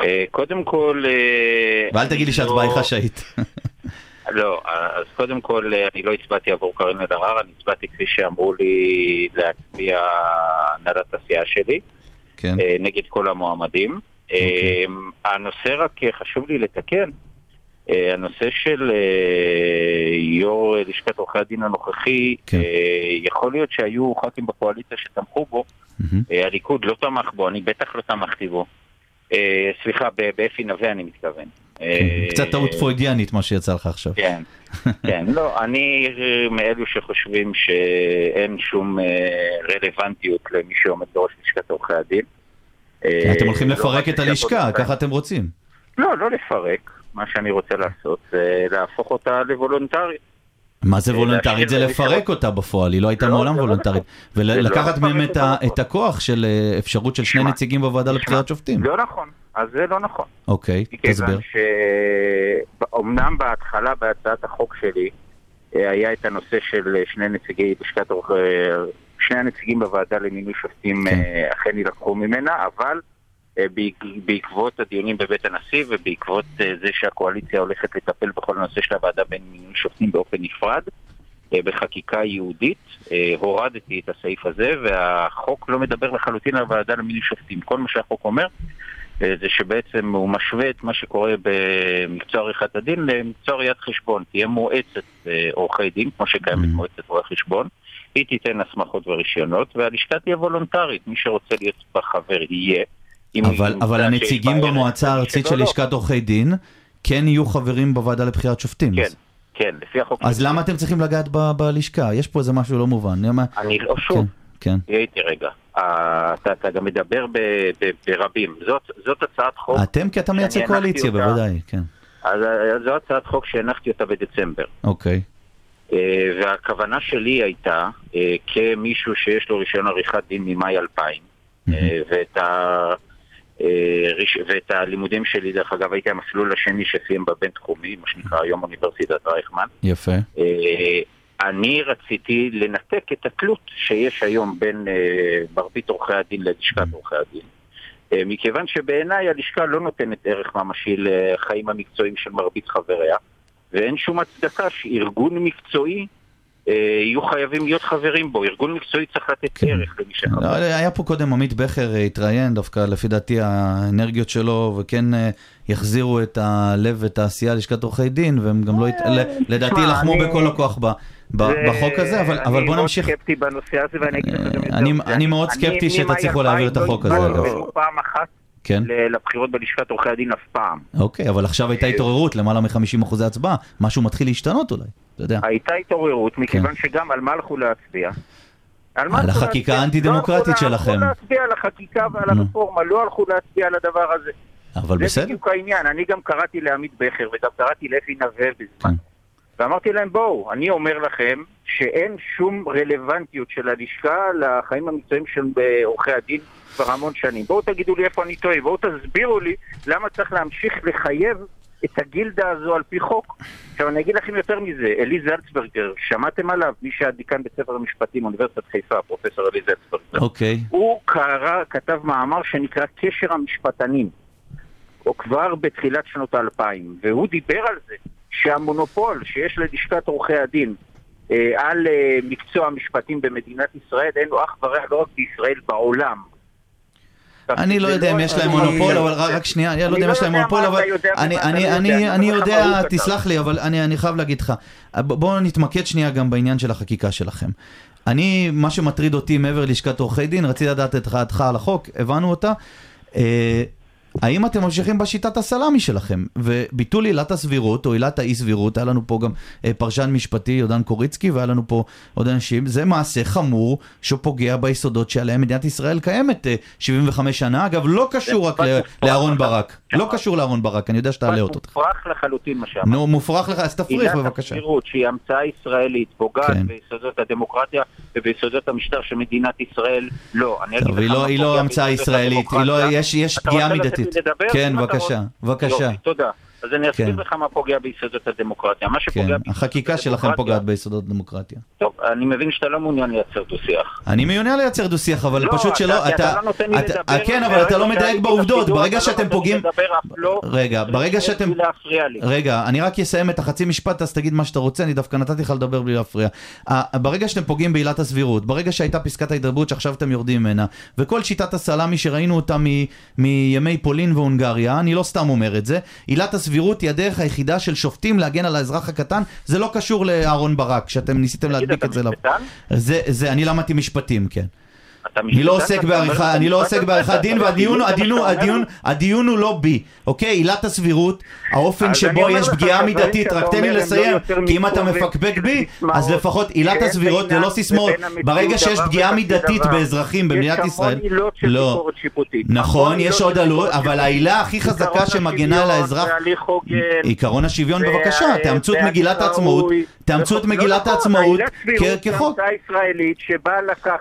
אה, קודם כל... אה, ואל תגיד לי אני שההצבעה היא לא- חשאית. [laughs] לא, אז קודם כל אני לא הצבעתי עבור קארין אלהרר, אני הצבעתי כפי שאמרו לי להצביע הנהלת הסיעה שלי, כן. אה, נגד כל המועמדים. אה, הנושא רק אה, חשוב לי לתקן, הנושא של יו"ר לשכת עורכי הדין הנוכחי, כן. יכול להיות שהיו ח"כים בקואליציה שתמכו בו. אה, הליכוד לא תמך בו, אני בטח לא תמכתי בו. סליחה, באפי נווה אני מתכוון. אה, קצת טעות פרוידיאנית מה שיצא לך עכשיו. כן, כן, לא, אני מאלו שחושבים שאין שום אה, רלוונטיות למי שעומד בראש לשכת עורכי הדין. אה, אתם הולכים לא לפרק רק את הלשכה, ככה אתם רוצים. לא, לא לפרק. מה שאני רוצה לעשות זה להפוך אותה לוולונטרית. מה זה וולונטרית? זה לפרק. אותה בפועל, היא לא הייתה לא, מעולם לא וולונטרית. נכון. ולקחת מהם לפרק את הכוח של אפשרות של שני נציגים בוועדה לבחירת שופטים. לא נכון, אז זה לא נכון. אוקיי, תסביר. מכיוון שאומנם בהתחלה בהצעת החוק שלי אה, היה את הנושא של אה, שני נציגי לשכת עורכי... שני הנציגים בוועדה למינוי שופטים כן. אה, אכן יילקחו ממנה, אבל אה, בעק- בעקבות הדיונים בבית הנשיא ובעקבות אה, זה שהקואליציה הולכת לטפל בכל הנושא של הוועדה בין מינוי שופטים באופן נפרד, אה, בחקיקה ייעודית, אה, הורדתי את הסעיף הזה, והחוק לא מדבר לחלוטין על הוועדה למינוי שופטים. כל מה שהחוק אומר אה, זה שבעצם הוא משווה את מה שקורה במקצוע עריכת הדין למקצוע ראיית חשבון. תהיה מועצת אה, עורכי דין, כמו שקיימת Mm. מועצת רואי חשבון, היא תיתן הסמכות ורישיונות, והלשכה תהיה וולונטרית, מי שרוצה להיות בה חבר יהיה. אבל, אבל הנציגים במועצה הארצית של. לשכת עורכי דין כן יהיו חברים בוועדה לבחירת שופטים. כן, אז- כן, לפי החוק. אז למה אתם צריכים לגעת בלשכה? יש פה איזה משהו לא מובן. אני לא, כן, שוב, כן. תהיה איתי רגע. אה, אתה, אתה גם מדבר ב, ב, ברבים. זאת, זאת הצעת חוק, אתם כי אתה מייצג קואליציה, אותה. בוודאי, כן. אז, אז זו הצעת חוק שהנחתי אותה בדצמבר. אוקיי. אה, והכוונה שלי הייתה, אה, כמישהו שיש לו רישיון עריכת דין ממאי 2000, אה, ואת, ה, אה, ריש- ואת הלימודים שלי, דרך אגב, הייתי המסלול השני שסיים בבינתחומי, מה שנקרא היום אוניברסיטת רייכמן. יפה. אה, אני רציתי לנתק את התלות שיש היום בין אה, מרבית עורכי הדין ללשכת עורכי הדין. אה, מכיוון שבעיניי הלשכה לא נותנת ערך ממשי לחיים המקצועיים של מרבית חבריה, ואין שום הצדקה שארגון מקצועי אה, יהיו חייבים להיות חברים בו. ארגון מקצועי צריך לתת כן. ערך למי שחבר. לא, היה פה קודם עמית בכר התראיין, דווקא לפי דעתי האנרגיות שלו, וכן יחזירו את הלב ואת העשייה ללשכת עורכי דין, והם גם לא, לדעתי אני- בכל הכוח ב- ב- זה- בחוק הזה, אבל אבל בוא נמשיך. אני מאוד סקפטי בנושא הזה ואני אגיד לך גם יותר אני-. אני מאוד סקפטי שתצליחו להעביר את החוק הזה, אגב. לא פעם אחת כן, לבחירות בלשכת עורכי הדין אף פעם. אוקיי, אבל עכשיו הייתה התעוררות, למעלה מ-50 אחוזי הצבעה, משהו מתחיל להשתנות אולי, אתה יודע. הייתה התעוררות, מכיוון שגם על מה הלכו להצביע? על כן. על החקיקה? האנטי-דמוקרטית לא הלכו- שלכם. הלכו להצביע על החקיקה ועל. הרפורמה, לא הלכו להצביע על הדבר הזה. אבל זה בסדר. בדיוק העניין, אני גם קראתי לעמית בכר וגם קראתי לאפי נווה כן. בזמן. ואמרתי להם, בואו, אני אומר לכם שאין שום רלוונטיות של הלשכה לחיים המקצועיים של אה, עורכי הדין כבר המון שנים. בואו תגידו לי איפה אני טועה, בואו תסבירו לי למה צריך להמשיך לחייב את הגילדה הזו על פי חוק. עכשיו אני אגיד לכם יותר מזה, אלי זלצברגר, שמעתם עליו? מי שהיה דיקן בית ספר המשפטים, אוניברסיטת חיפה, פרופסור אלי זלצברגר. אוקיי, הוא קרא, כתב מאמר שנקרא קשר המשפטנים. או כבר בתחילת שנות האלפיים, והוא דיבר על זה שהמונופול שיש ללשכת עורכי הדין אה, על אה, מקצוע המשפטים במדינת ישראל אין לו אח ורע לא רק בישראל, בעולם. אני לא יודע אם יש להם מונופול, אבל רק- שנייה, אני לא יודע אם יש להם מונופול, אבל אני- לא אני- יודע. תסלח לי, אבל אני אני חייב להגיד לך, בואו נתמקד שנייה גם בעניין של החקיקה שלכם. אני, מה שמטריד אותי מעבר ללשכת עורכי דין, רציתי לדעת את דעתך על החוק, הבנו אותה. אה, האם אתם ממשיכים בשיטת הסלאמי שלכם? וביטול עילת הסבירות או עילת האי סבירות, היה לנו פה גם אה, פרשן משפטי, יהודן קוריצקי, והיה לנו פה עוד אנשים, זה מעשה חמור שפוגע ביסודות שעליהם מדינת ישראל קיימת אה, 75 שנה. אגב, לא קשור רק לאהרון. ברק. לא קשור לאהרון ברק, אני יודע שתעלה אותו. מופרך לחלוטין מה שאמרת. נו, מופרך לך, אז תפריך עילת בבקשה. הסבירות, שהיא המצאה ישראלית, פוגעת כן. ביסודות הדמוקרטיה וביסודות המשטר של מדינת ישראל, לא. טוב, היא לא- לא המצאה ישראלית, לא-. יש- פגיעה מידתית. לדבר? כן, בבקשה. בבקשה. יופי, תודה. אז אני אסביר כן. לך מה פוגע ביסודות הדמוקרטיה. מה כן, שפוגע ביסודות החקיקה שלכם פוגעת ביסודות הדמוקרטיה. טוב, אני מבין שאתה לא מעוניין לייצר דו-שיח. אני מעוניין לייצר דו-שיח, אבל לא, פשוט אתה- שלא, אתה אתה, לא נותן לי אתה- לדבר, כן, אבל אתה לא מדייק שעליתי בעובדות, ברגע לא שאתם פוגעים, לא. רגע, ברגע שאתם. רגע, אני רק אסיים את החצי משפט, אז תגיד מה שאתה רוצה, אני דווקא נתתי לך לדבר בלי להפריע. ה- ברגע שאתם פוגעים בעילת הסבירות, ברגע שהייתה פסקת ההתגברות שעכשיו אתם יורדים ממנה, וכל שיטת הסלאמי שראינו אותה מימי פולין והונגריה, אני לא סתם אומר את זה, עילת הסבירות היא הדרך היחידה של שופטים להגן על האזרח הקטן, זה לא קשור לאהרון ברק, שאתם ניסיתם תגיד, להדביק אתה את זה. ל- משפטן? זה, זה, אני למדתי משפטים, כן. אתה אני לא עוסק בעריכה, אני לא עוסק אתה- דין, והדיון, הוא לא בי, אוקיי? עילת הסבירות, האופן שבו יש פגיעה מידתית, רק תן לי לא לסיים, כי אם אתה מפקפק בי, אז לפחות עילת שאין הסבירות זה לא סיסמאות. ברגע שיש פגיעה מידתית. באזרחים במדינת ישראל, לא. נכון, יש עוד עלות, אבל. העילה הכי חזקה שמגנה על האזרח. עקרון השוויון בבקשה, תאמצו את מגילת העצמאות. תאמצו את לא מגילת נכון, העצמאות כחוק.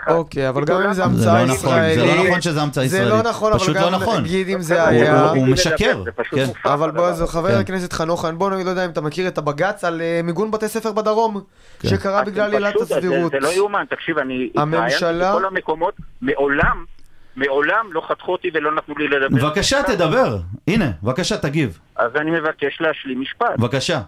אוקיי, אבל גם אם זה זה המצאה לא נכון, זה ישראלית... לא נכון שזה המצאה זה ישראלית. לא נכון, אבל פשוט גם לא נכון. נגיד אם זה היה... הוא- הוא זה משקר, זה כן. אבל בוא, הזה. חבר כן. הכנסת חנוך, בוא נגיד, לא יודע אם אתה מכיר את הבג"ץ על אה, מיגון בתי ספר בדרום, כן. שקרה בגלל עילת זה- הסבירות. זה לא יאומן, תקשיב, אני הממשלה- התראיינתי בכל המקומות, מעולם, מעולם לא חתכו אותי ולא נתנו לי לדבר. בבקשה, תדבר. הנה, בבקשה, תגיב. אז אני מבקש להשלים משפט. בבקשה.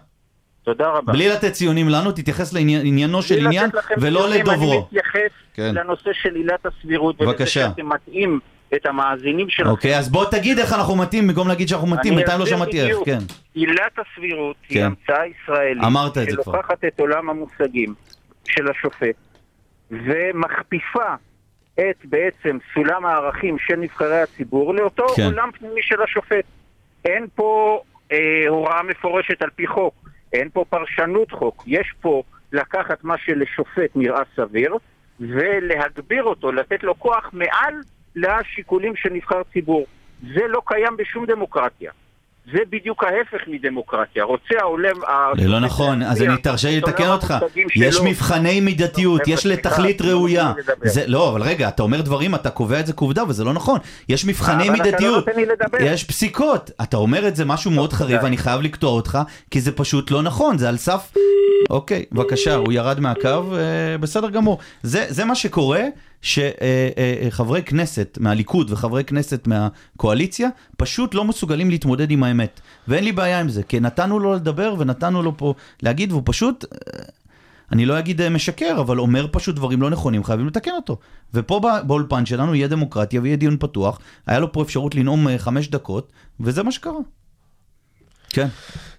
תודה רבה. בלי לתת ציונים לנו, תתייחס לעניינו של עניין, ולא לדוברו. אני מתייחס כן. לנושא של עילת הסבירות, ולזה בבקשה. שאתם מטעים את המאזינים שלכם. אוקיי, אז בוא תגיד איך אנחנו מתאים, במקום להגיד שאנחנו מתאים, בינתיים לא שמעתי איך. כן. עילת הסבירות כן. היא המצאה ישראלית, אמרת את זה כבר. שלוקחת את עולם המושגים של השופט, ומכפיפה את בעצם סולם הערכים של נבחרי הציבור לאותו כן. עולם פנימי של השופט. אין פה אה, הוראה מפורשת על פי חוק, אין פה פרשנות חוק, יש פה לקחת מה שלשופט נראה סביר, ולהגביר אותו, לתת לו כוח מעל לשיקולים של נבחר ציבור. זה לא קיים בשום דמוקרטיה. זה בדיוק ההפך מדמוקרטיה. רוצה העולם... זה לא נכון, אז אני תרשה לי לתקן אותך. יש. מבחני מידתיות, חבר'ה, יש לתכלית לא ראויה. לא, אבל רגע, אתה אומר דברים, אתה קובע את זה כעובדה, וזה לא נכון. יש מבחני לא מידתיות. יש פסיקות. אתה אומר את זה משהו מאוד חריף, די. ואני חייב לקטוע אותך, כי זה פשוט לא נכון, זה על סף... אוקיי, בבקשה, הוא ירד מהקו, אה, בסדר גמור. זה מה שקורה, שחברי כנסת מהליכוד וחברי כנסת מהקואליציה פשוט לא מסוגלים להתמודד עם האמת. ואין לי בעיה עם זה, כי נתנו לו לדבר ונתנו לו פה להגיד, והוא פשוט, אה, אני לא אגיד אה, משקר, אבל אומר פשוט דברים לא נכונים, חייבים לתקן אותו. ופה בא- באולפן שלנו יהיה דמוקרטיה ויהיה דיון פתוח, היה לו פה אפשרות לנאום אה, חמש דקות, וזה מה שקרה. כן.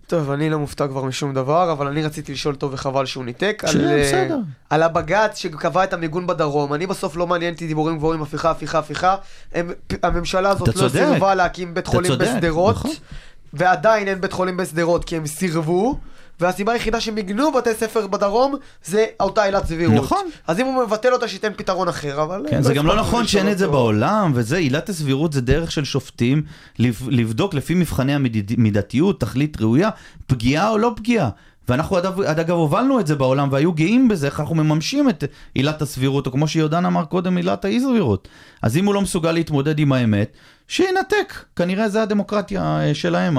טוב, אני לא מופתע כבר משום דבר, אבל אני רציתי לשאול אותו וחבל שהוא ניתק. בסדר, על, אה, בסדר. על הבג"ץ שקבע את המיגון בדרום. אני בסוף לא מעניין אותי דיבורים גבוהים, הפיכה, הפיכה, הפיכה. הם, הממשלה הזאת לא. סירבה להקים בית חולים בשדרות, נכון. ועדיין אין בית חולים בשדרות כי הם סירבו. והסיבה היחידה שהם מיגנו בתי ספר בדרום זה אותה עילת סבירות. נכון. אז אם הוא מבטל אותה שייתן פתרון אחר, אבל... כן, זה גם לא נכון שאין את זה. בעולם, וזה, עילת הסבירות זה דרך של שופטים לב- לבדוק לפי מבחני המידתיות, תכלית ראויה, פגיעה או לא פגיעה. ואנחנו עד, עד אגב הובלנו את זה בעולם והיו גאים בזה, איך אנחנו מממשים את עילת הסבירות, או כמו שיהודן אמר קודם, עילת האי סבירות. אז אם הוא לא מסוגל להתמודד עם האמת, שינתק. כנראה זה הדמוקרטיה אה, שלהם,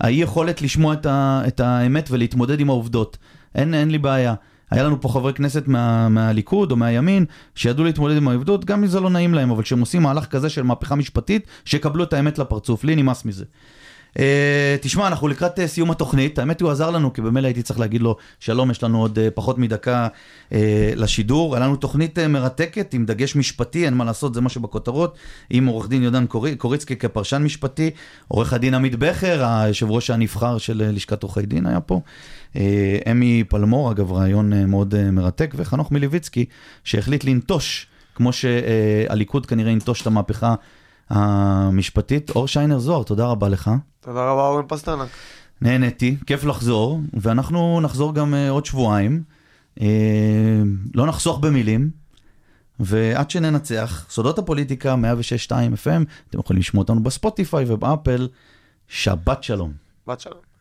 האי יכולת לשמוע את, את האמת ולהתמודד עם העובדות. אין, אין לי בעיה. היה לנו פה חברי כנסת מה, מהליכוד או מהימין, שידעו להתמודד עם העבדות, גם אם זה לא נעים להם, אבל כשהם עושים מהלך כזה של מהפכה משפטית, שיקבלו את האמת לפרצוף, לי נמאס מזה. Uh, תשמע, אנחנו לקראת uh, סיום התוכנית, האמת הוא עזר לנו, כי במילא הייתי צריך להגיד לו, שלום, יש לנו עוד uh, פחות מדקה uh, לשידור. היה לנו תוכנית uh, מרתקת עם דגש משפטי, אין מה לעשות, זה מה שבכותרות, עם עורך דין יודן קורי, קוריצקי כפרשן משפטי, עורך הדין עמית בכר, היושב ראש הנבחר של uh, לשכת עורכי דין היה פה, uh, אמי פלמור, אגב, רעיון uh, מאוד uh, מרתק, וחנוך מליביצקי, שהחליט לנטוש, כמו שהליכוד כנראה ינטוש את המהפכה המשפטית. אור שיינר זוהר, תודה רבה לך. תודה רבה, אורן פסטרנק. נהניתי, כיף לחזור, ואנחנו נחזור גם uh, עוד שבועיים. Uh, לא נחסוך במילים, ועד שננצח, סודות הפוליטיקה 106.2 FM, אתם יכולים לשמוע אותנו בספוטיפיי ובאפל. שבת שלום. בת שלום.